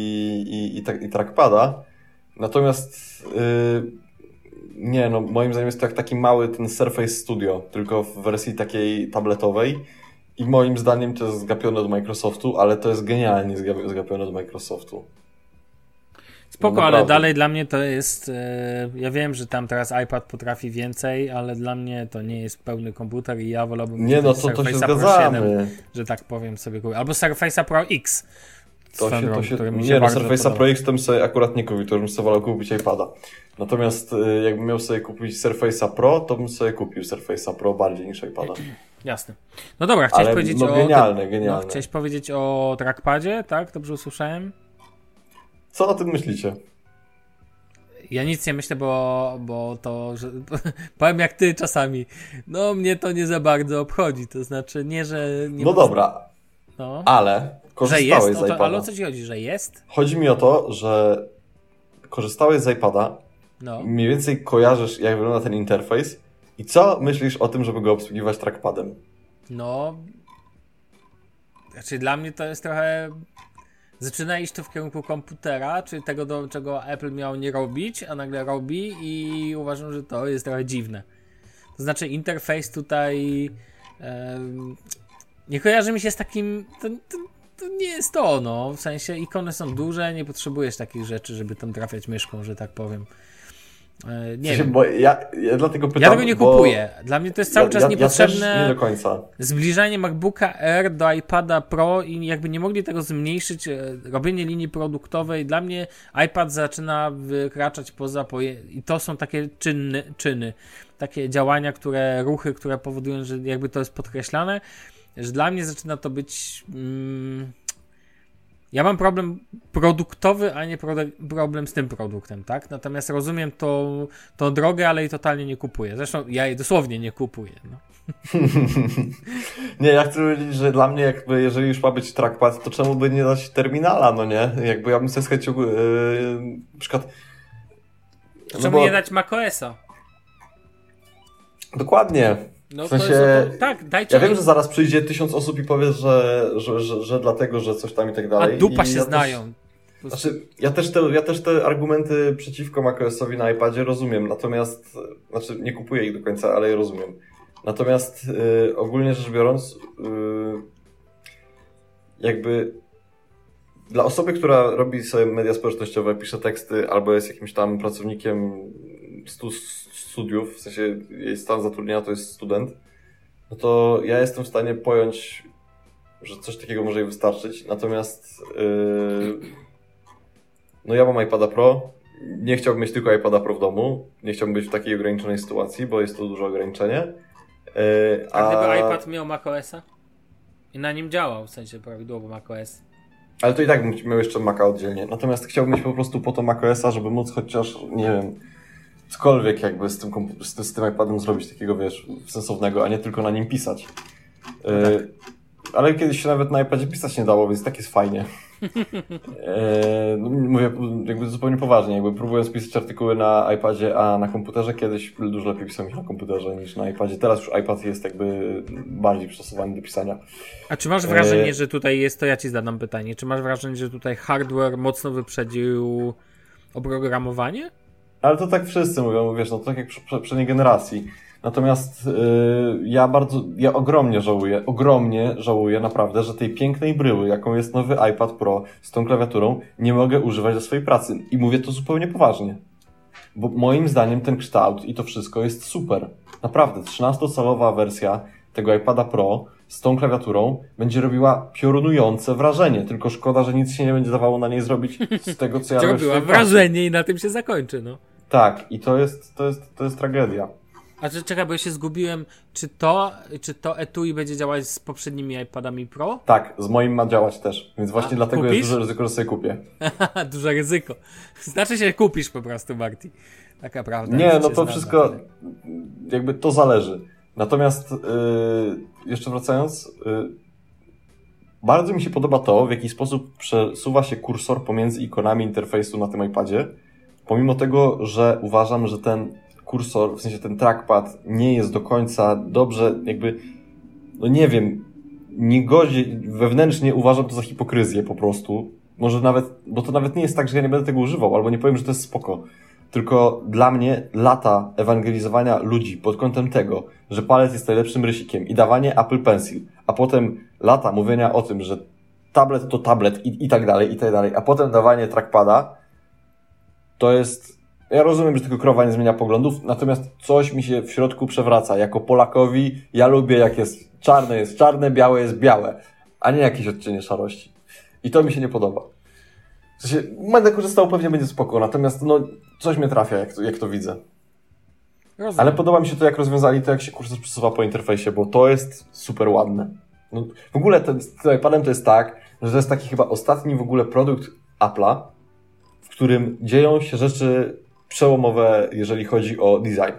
i, i, tak, i trackpada. Natomiast yy, nie, no moim zdaniem jest to jak taki mały ten Surface Studio, tylko w wersji takiej tabletowej. I moim zdaniem to jest zgapione od Microsoftu, ale to jest genialnie zga- zgapione od Microsoftu. Spoko, No ale dalej dla mnie to jest. e, ja wiem, że tam teraz iPad potrafi więcej, ale dla mnie to nie jest pełny komputer i ja wolałbym Nie no, to, to się Pro 7, zgadzamy. że tak powiem sobie. Albo Surface'a Pro X. To się, to się, mi się nie, no Surface'a. Pro X to bym sobie akurat nie kupił, to bym sobie wolał kupić iPada. Natomiast y, jakbym miał sobie kupić Surface'a Pro, to bym sobie kupił Surface'a Pro bardziej niż iPada. Jasne. No dobra, chciałeś Ale powiedzieć no, o... genialne, No, genialne. chciałeś powiedzieć o trackpadzie, tak? Dobrze usłyszałem? Co o tym myślicie? Ja nic nie myślę, bo, bo to, że, powiem jak ty czasami, no mnie to nie za bardzo obchodzi, to znaczy nie, że nie No można- dobra, no, ale że korzystałeś jest, z o to, iPada. ale o co ci chodzi, że jest? Chodzi mi o to, że korzystałeś z iPada, No, mniej więcej kojarzysz, jak wygląda ten interfejs i co myślisz o tym, żeby go obsługiwać trackpadem? no, znaczy dla mnie to jest trochę, zaczyna iść to w kierunku komputera, czy tego, do czego Apple miał nie robić, a nagle robi i uważam, że to jest trochę dziwne. To znaczy interfejs tutaj nie kojarzy mi się z takim. To, to, to nie jest to, no. W sensie ikony są duże, nie potrzebujesz takich rzeczy, żeby tam trafiać myszką, że tak powiem. E, W nie sensie, wiem. bo ja, ja dlatego pytam, Ja tego nie kupuję. Dla mnie to jest cały ja, czas ja, niepotrzebne nie do końca. zbliżanie MacBooka Air do iPada Pro i jakby nie mogli tego zmniejszyć, e, robienie linii produktowej. Dla mnie iPad zaczyna wykraczać poza poje... i to są takie czynny, czyny, takie działania, które, ruchy, które powodują, że jakby to jest podkreślane, że dla mnie zaczyna to być mm, ja mam problem produktowy, a nie problem z tym produktem, tak? Natomiast rozumiem tą, tą drogę, ale jej totalnie nie kupuję. Zresztą ja jej dosłownie nie kupuję. No. Nie, ja chcę powiedzieć, że dla mnie jakby, jeżeli już ma być trackpad, to czemu by nie dać terminala, no nie? Jakby ja bym sobie z chęcią, yy, na przykład... no Czemu bo- nie dać macOSa? Dokładnie. No W sensie- to jest, to, tak, dajcie Ja wiem, że zaraz przyjdzie tysiąc osób i powie, że, że, że, że dlatego, że coś tam i tak a dalej. dupa I się ja znają. Też, znaczy, ja też, te, ja też te argumenty przeciwko macOSowi na iPadzie rozumiem, natomiast, znaczy nie kupuję ich do końca, ale je rozumiem. Natomiast y, ogólnie rzecz biorąc, y, jakby dla osoby, która robi sobie media społecznościowe, pisze teksty, albo jest jakimś tam pracownikiem stu, studiów, w sensie jej stan zatrudnienia to jest student, no to ja jestem w stanie pojąć, że coś takiego może jej wystarczyć. Natomiast yy, no ja mam iPada Pro, nie chciałbym mieć tylko iPada Pro w domu, nie chciałbym być w takiej ograniczonej sytuacji, bo jest to duże ograniczenie. Yy, A gdyby iPad miał macOSa? I na nim działał, w sensie prawidłowo macOS. Ale to i tak bym miał jeszcze Maca oddzielnie. Natomiast chciałbym mieć po prostu po to macOSa, żeby móc chociaż, nie wiem, cokolwiek jakby z tym, z, tym- z tym iPadem zrobić takiego, wiesz, sensownego, a nie tylko na nim pisać. Yy, ale kiedyś się nawet na iPadzie pisać nie dało, więc tak jest fajnie. Yy, no, mówię jakby zupełnie poważnie, jakby próbując pisać artykuły na iPadzie, a na komputerze kiedyś dużo lepiej pisałem ich na komputerze niż na iPadzie. Teraz już iPad jest jakby bardziej przystosowany do pisania. A czy masz wrażenie, E- że tutaj jest, to ja ci zadam pytanie, czy masz wrażenie, że tutaj hardware mocno wyprzedził oprogramowanie? Ale to tak wszyscy mówią, wiesz, no to tak jak przy poprzedniej generacji. Natomiast yy, ja bardzo, ja ogromnie żałuję, ogromnie żałuję naprawdę, że tej pięknej bryły, jaką jest nowy iPad Pro z tą klawiaturą, nie mogę używać do swojej pracy. I mówię to zupełnie poważnie. Bo moim zdaniem ten kształt i to wszystko jest super. Naprawdę, 13-calowa wersja tego iPada Pro z tą klawiaturą będzie robiła piorunujące wrażenie. Tylko szkoda, że nic się nie będzie dawało na niej zrobić z tego, co ja robię pracy. wrażenie i na tym się zakończy, no. Tak, i to jest, to jest, to jest tragedia. A czy czekaj, bo ja się zgubiłem, czy to, czy to etui będzie działać z poprzednimi iPadami Pro? Tak, z moim ma działać też, więc właśnie A, dlatego kupisz? jest duże ryzyko, że sobie kupię. Duże ryzyko. Znaczy się kupisz po prostu, Marty. Taka prawda. Nie, no to wszystko, jakby to zależy. Natomiast yy, jeszcze wracając, yy, bardzo mi się podoba to, w jaki sposób przesuwa się kursor pomiędzy ikonami interfejsu na tym iPadzie, pomimo tego, że uważam, że ten kursor, w sensie ten trackpad nie jest do końca dobrze, jakby, no nie wiem, nie godzi, wewnętrznie uważam to za hipokryzję po prostu. Może nawet, bo to nawet nie jest tak, że ja nie będę tego używał, albo nie powiem, że to jest spoko. Tylko dla mnie lata ewangelizowania ludzi pod kątem tego, że palec jest najlepszym rysikiem i dawanie Apple Pencil, a potem lata mówienia o tym, że tablet to tablet i, i tak dalej, i tak dalej, a potem dawanie trackpada, to jest... Ja rozumiem, że tylko krowa nie zmienia poglądów, natomiast coś mi się w środku przewraca. Jako Polakowi ja lubię jak jest czarne jest czarne, białe jest białe, a nie jakieś odcienie szarości. I to mi się nie podoba. W sensie, będę korzystał, pewnie będzie spoko, natomiast no, coś mnie trafia, jak to, jak to widzę. Rozumiem. Ale podoba mi się to, jak rozwiązali to, jak się kursor przesuwa po interfejsie, bo to jest super ładne. No, w ogóle ten, z tym iPadem to jest tak, że to jest taki chyba ostatni w ogóle produkt Apple'a, którym dzieją się rzeczy przełomowe, jeżeli chodzi o design.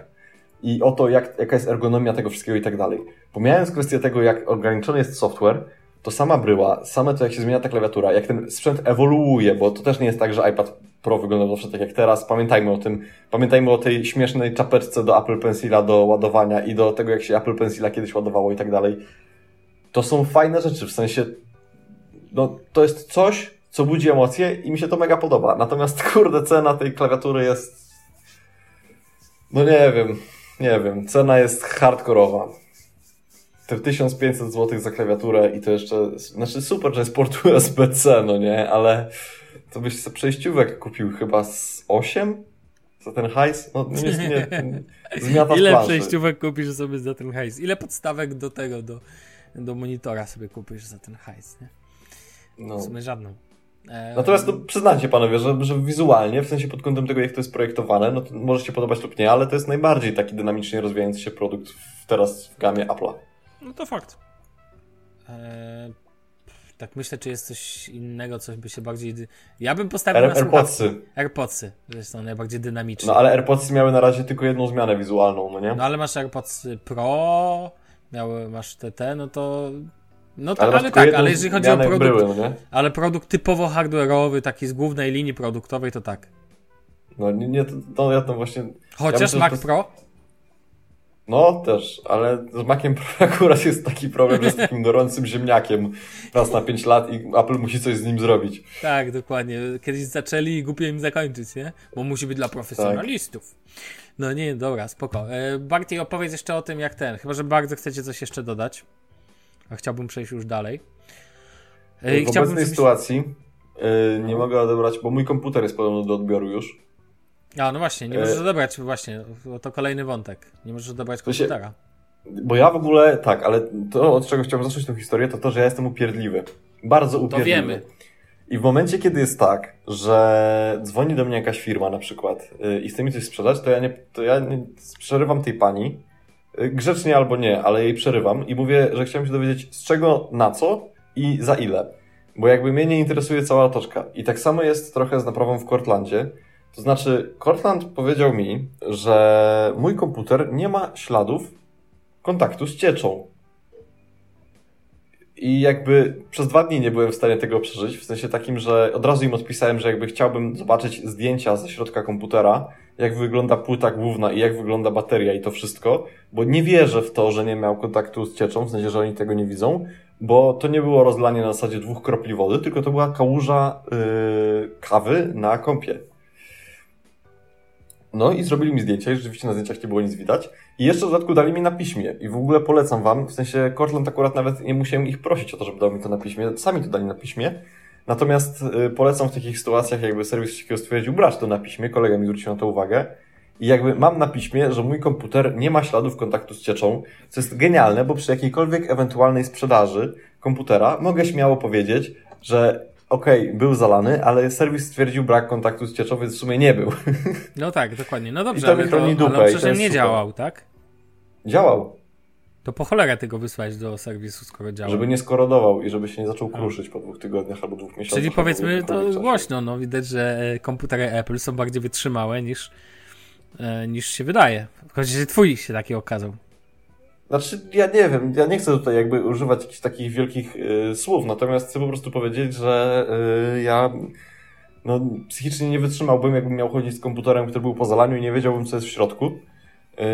I o to, jak, jaka jest ergonomia tego wszystkiego i tak dalej. Pomijając kwestię tego, jak ograniczony jest software, to sama bryła, same to, jak się zmienia ta klawiatura, jak ten sprzęt ewoluuje, bo to też nie jest tak, że iPad Pro wygląda zawsze tak jak teraz. Pamiętajmy o tym. Pamiętajmy o tej śmiesznej czapeczce do Apple Pencila do ładowania i do tego, jak się Apple Pencila kiedyś ładowało i tak dalej. To są fajne rzeczy, w sensie no, to jest coś, co budzi emocje i mi się to mega podoba. Natomiast, kurde, cena tej klawiatury jest... No nie wiem, nie wiem. Cena jest hardkorowa. Te 1500 zł za klawiaturę i to jeszcze... Znaczy super, że jest port USB-C, no nie? Ale to byś sobie przejściówek kupił chyba z 8? Za ten hajs? No nie, nie, zmiata Ile planszy. przejściówek kupisz sobie za ten hajs? Ile podstawek do tego, do, do monitora sobie kupisz za ten hajs, nie? No. W sumie żadną. Natomiast no, przyznacie panowie, że, że wizualnie, w sensie pod kątem tego, jak to jest projektowane, no to może się podobać lub nie, ale to jest najbardziej taki dynamicznie rozwijający się produkt w, teraz w gamie Apple'a. No to fakt. E, tak myślę, czy jest coś innego, coś by się bardziej... Ja bym postawił Air, na AirPodsy. AirPodsy. są najbardziej dynamiczne. No ale AirPodsy miały na razie tylko jedną zmianę wizualną, no nie? No ale masz AirPods Pro, miały, masz TT, no to... No to, ale ale, tak, ale jeżeli chodzi o produkt, bryły, no nie? ale produkt typowo hardware'owy, taki z głównej linii produktowej, to tak. No nie, nie to, ja tam właśnie... Chociaż myślę, że Mac to Pro, No też, ale z Maciem Pro akurat jest taki problem, że jest takim gorącym ziemniakiem raz na 5 lat i Apple musi coś z nim zrobić. tak, dokładnie. Kiedyś zaczęli i głupio im zakończyć, nie? Bo musi być dla profesjonalistów. No nie, dobra, spoko. E, Bardziej opowiedz jeszcze o tym, jak ten. Chyba, że bardzo chcecie coś jeszcze dodać. A chciałbym przejść już dalej. E, i w obecnej żebyś- sytuacji yy, nie mogę odebrać, bo mój komputer jest podobno do odbioru już. A, no właśnie, nie E, możesz odebrać, właśnie, to kolejny wątek. Nie możesz odebrać To komputera. Bo ja w ogóle, tak, ale to od czego chciałbym zacząć tę historię, to to, że ja jestem upierdliwy. Bardzo upierdliwy. wiemy. I w momencie, kiedy jest tak, że dzwoni do mnie jakaś firma na przykład yy, i chce mi coś sprzedać, to ja nie, to ja nie przerywam tej pani, grzecznie albo nie, ale jej przerywam i mówię, że chciałem się dowiedzieć z czego, na co i za ile. Bo jakby mnie nie interesuje cała otoczka. I tak samo jest trochę z naprawą w Cortlandzie. To znaczy, Cortland powiedział mi, że mój komputer nie ma śladów kontaktu z cieczą. I jakby przez dwa dni nie byłem w stanie tego przeżyć, w sensie takim, że od razu im odpisałem, że jakby chciałbym zobaczyć zdjęcia ze środka komputera, jak wygląda płyta główna i jak wygląda bateria i to wszystko, bo nie wierzę w to, że nie miał kontaktu z cieczą, w sensie, że oni tego nie widzą, bo to nie było rozlanie na zasadzie dwóch kropli wody, tylko to była kałuża yy, kawy na kąpie. No i zrobili mi zdjęcia i rzeczywiście na zdjęciach nie było nic widać. I jeszcze w dodatku dali mi na piśmie. I w ogóle polecam wam, w sensie Cortland akurat nawet nie musiałem ich prosić o to, żeby dał mi to na piśmie. Sami to dali na piśmie. Natomiast y, polecam w takich sytuacjach, jakby serwis takiego stwierdził, brać to na piśmie. Kolega mi zwrócił na to uwagę. I jakby mam na piśmie, że mój komputer nie ma śladów kontaktu z cieczą, co jest genialne, bo przy jakiejkolwiek ewentualnej sprzedaży komputera mogę śmiało powiedzieć, że okej, był zalany, ale serwis stwierdził brak kontaktu z cieczą, więc w sumie nie był. No tak, dokładnie. No I dobrze, to ale, mi to, ale dupę i przecież nie super. działał, tak? Działał, To po cholerę tego wysłać do serwisu, skoro działał. żeby nie skorodował i żeby się nie zaczął kruszyć po dwóch tygodniach albo dwóch miesiącach. Czyli powiedzmy to głośno, no widać, że e, komputery Apple są bardziej wytrzymałe niż, e, niż się wydaje. Chociaż że twój się taki okazał. Znaczy, ja nie wiem, ja nie chcę tutaj jakby używać jakichś takich wielkich y, słów, natomiast chcę po prostu powiedzieć, że y, ja no, psychicznie nie wytrzymałbym, jakbym miał chodzić z komputerem, który był po zalaniu i nie wiedziałbym, co jest w środku,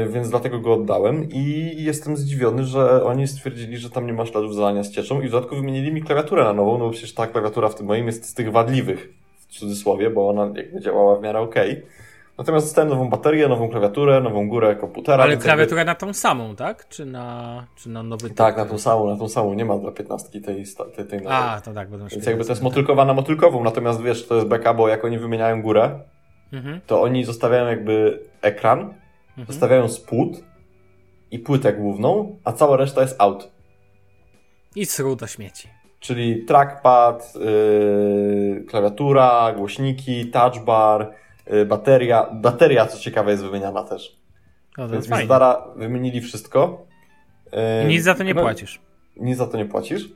więc dlatego go oddałem i jestem zdziwiony, że oni stwierdzili, że tam nie ma śladów zalania z cieczą i w dodatku wymienili mi klawiaturę na nową, no bo przecież ta klawiatura w tym moim jest z tych wadliwych, w cudzysłowie, bo ona jakby działała w miarę okej. Natomiast dostałem nową baterię, nową klawiaturę, nową górę komputera. Ale więc jakby- klawiaturę na tą samą, tak? Czy na, czy na nowy typ? tak, na tą samą, na tą samą. Nie ma dla 15 tej, tej, tej nowej. A, to tak, będą Więc jakby to jest motylkowa na motylkową, natomiast wiesz, to jest beka, bo jak oni wymieniają górę, Mhm, to oni zostawiają jakby ekran, mhm. zostawiają spód i płytę główną, a cała reszta jest out. I sru do śmieci. czyli trackpad, yy, klawiatura, głośniki, touchbar, yy, bateria. Bateria, co ciekawe, jest wymieniana też. No Więc mi fajnie. Zdara wymienili wszystko. Yy, Nic za to nie no, płacisz. Nic za to nie płacisz.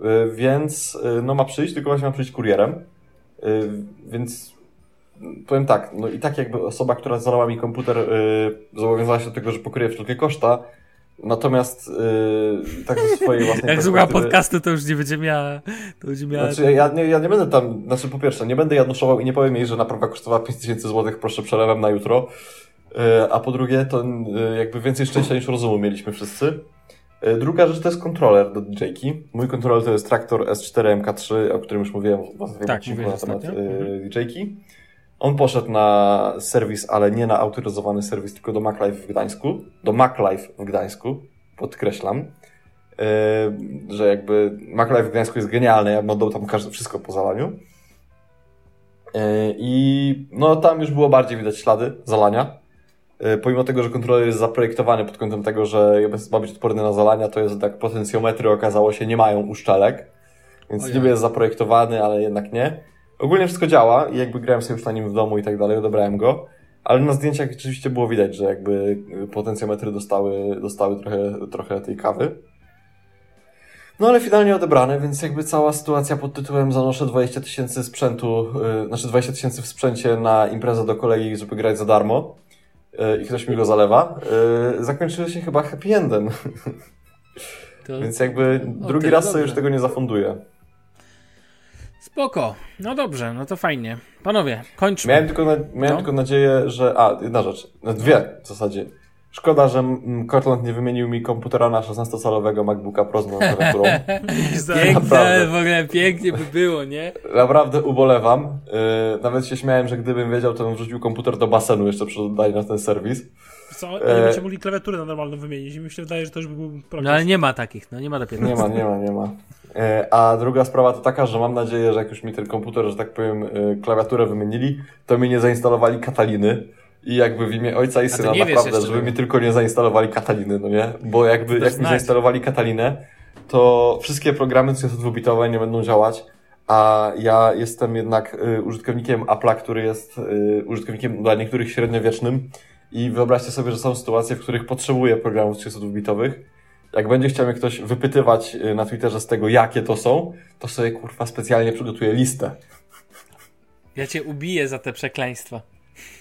Yy, Więc yy, no ma przyjść, tylko właśnie ma przyjść kurierem. Yy, Więc powiem tak, no i tak jakby osoba, która zalała mi komputer, yy, zobowiązała się do tego, że pokryje wszelkie koszta. Natomiast yy, tak ze swojej własnej Jak słucha podcastu, to już nie będzie miała. To będzie miała. Znaczy, ja, nie, ja nie będę tam, znaczy po pierwsze, nie będę januszował i nie powiem jej, że naprawa kosztowała 5000 zł, proszę przelewam na jutro. Yy, A po drugie, to yy, jakby więcej szczęścia niż rozumu mieliśmy wszyscy. Yy, Druga rzecz to jest kontroler do DJ-ki. Mój kontroler to jest Traktor S4 MK3, o którym już mówiłem w Tak, odcinku na temat yy, DJ-ki. On poszedł na serwis, ale nie na autoryzowany serwis, tylko do MacLife w Gdańsku. Do MacLife w Gdańsku, podkreślam. Yy, że jakby MacLife w Gdańsku jest genialny, ja bym oddał tam każde, wszystko po zalaniu. Yy, I no tam już było bardziej widać ślady zalania. Yy, Pomimo tego, że kontroler jest zaprojektowany pod kątem tego, że ma być odporny na zalania, to jest tak potencjometry okazało się nie mają uszczelek. Więc niby jest zaprojektowany, ale jednak nie. Ogólnie wszystko działa i jakby grałem sobie już na nim w domu i tak dalej, odebrałem go. Ale na zdjęciach rzeczywiście było widać, że jakby y, potencjometry dostały, dostały trochę, trochę tej kawy. No ale finalnie odebrane, więc jakby cała sytuacja pod tytułem zanoszę 20 tysięcy sprzętu, yy, znaczy 20 tysięcy w sprzęcie na imprezę do kolegi, żeby grać za darmo yy, i ktoś mi go zalewa, yy, zakończyły się chyba happy endem. To... Więc jakby drugi tyle raz sobie już tego nie zafunduję. Spoko. No dobrze, no to fajnie. Panowie, kończmy. Miałem tylko, na, miałem No. tylko nadzieję, że. A, jedna rzecz. No, Dwie w zasadzie. Szkoda, że Cortland nie wymienił mi komputera na 16-calowego MacBooka Pro z moją klawiaturą. Piękne, w ogóle pięknie by było, nie? Naprawdę ubolewam. Yy, nawet się śmiałem, że gdybym wiedział, to bym wrzucił komputer do basenu jeszcze przed oddaniem na ten serwis. Co? E- Ale będziecie mogli klawiaturę na normalną wymienić i mi się wydaje, że to już by był progres. No ale nie ma takich, no nie ma do 15. Nie ma, nie ma, nie ma. Yy, a druga sprawa to taka, że mam nadzieję, że jak już mi ten komputer, że tak powiem, yy, klawiaturę wymienili, to mi nie zainstalowali Kataliny. I jakby w imię ojca i syna naprawdę, żeby tego. mi tylko nie zainstalowali Kataliny, no nie? Bo jakby, jak mi zainstalowali Katalinę, to wszystkie programy, co jest dwubitowe, nie będą działać. A ja jestem jednak y, użytkownikiem Apple'a, który jest y, użytkownikiem dla niektórych średniowiecznym. I wyobraźcie sobie, że są sytuacje, w których potrzebuję programów 32-bitowych. Jak będzie chciał mnie ktoś wypytywać y, na Twitterze z tego, jakie to są, to sobie kurwa specjalnie przygotuję listę. Ja cię ubiję za te przekleństwa.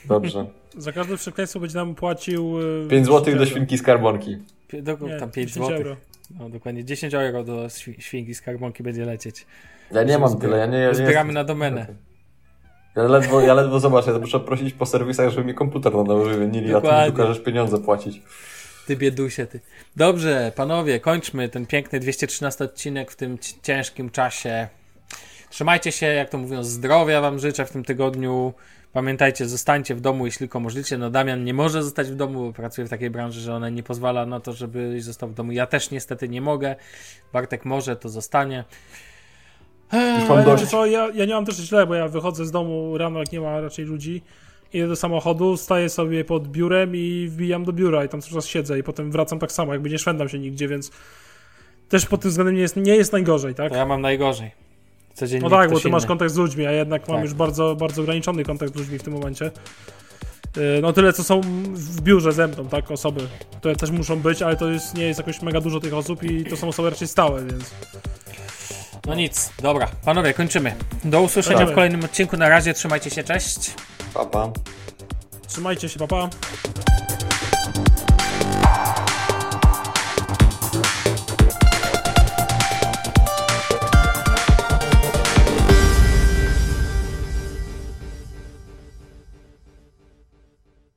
Dobrze. Za każde przekleństwo będzie nam płacił... e, 5 zł 10 do świnki skarbonki. Do, Nie, tam 5 10 zł. No dokładnie, 10 euro do świ- świnki z karbonki będzie lecieć. Ja nie mam tyle, ja nie, ja nie Zbieramy na domenę. Ja ledwo, ja ledwo zobacz, ja muszę prosić po serwisach, żeby mi komputer na nowy wymienili, a ty mi Dokładnie. tu każesz pieniądze płacić. Ty biedusie, ty. Dobrze, panowie, kończmy ten piękny 213 odcinek w tym ci- ciężkim czasie. Trzymajcie się, jak to mówią, zdrowia wam życzę w tym tygodniu. Pamiętajcie, zostańcie w domu, jeśli tylko możecie. No Damian nie może zostać w domu, bo pracuje w takiej branży, że ona nie pozwala na to, żebyś został w domu. Ja też niestety nie mogę. Bartek może, to zostanie. Dość. wiecie co, ja, ja nie mam też źle, bo ja wychodzę z domu rano, jak nie ma raczej ludzi, idę do samochodu, staję sobie pod biurem i wbijam do biura i tam cały czas siedzę i potem wracam tak samo, jakby nie szwendam się nigdzie, więc też pod tym względem nie jest, nie jest najgorzej, tak? To ja mam najgorzej. Codziennie No tak, bo ty masz inny. kontakt z ludźmi, a jednak mam Tak. już bardzo, bardzo ograniczony kontakt z ludźmi w tym momencie. Yy, No tyle, co są w biurze ze mną, tak, osoby, które też muszą być, ale to jest, nie jest jakoś mega dużo tych osób i to są osoby raczej stałe, więc No nic, dobra. Panowie, kończymy. Do usłyszenia w kolejnym odcinku. Na razie, trzymajcie się, cześć. Pa, pa. trzymajcie się, papa. Pa.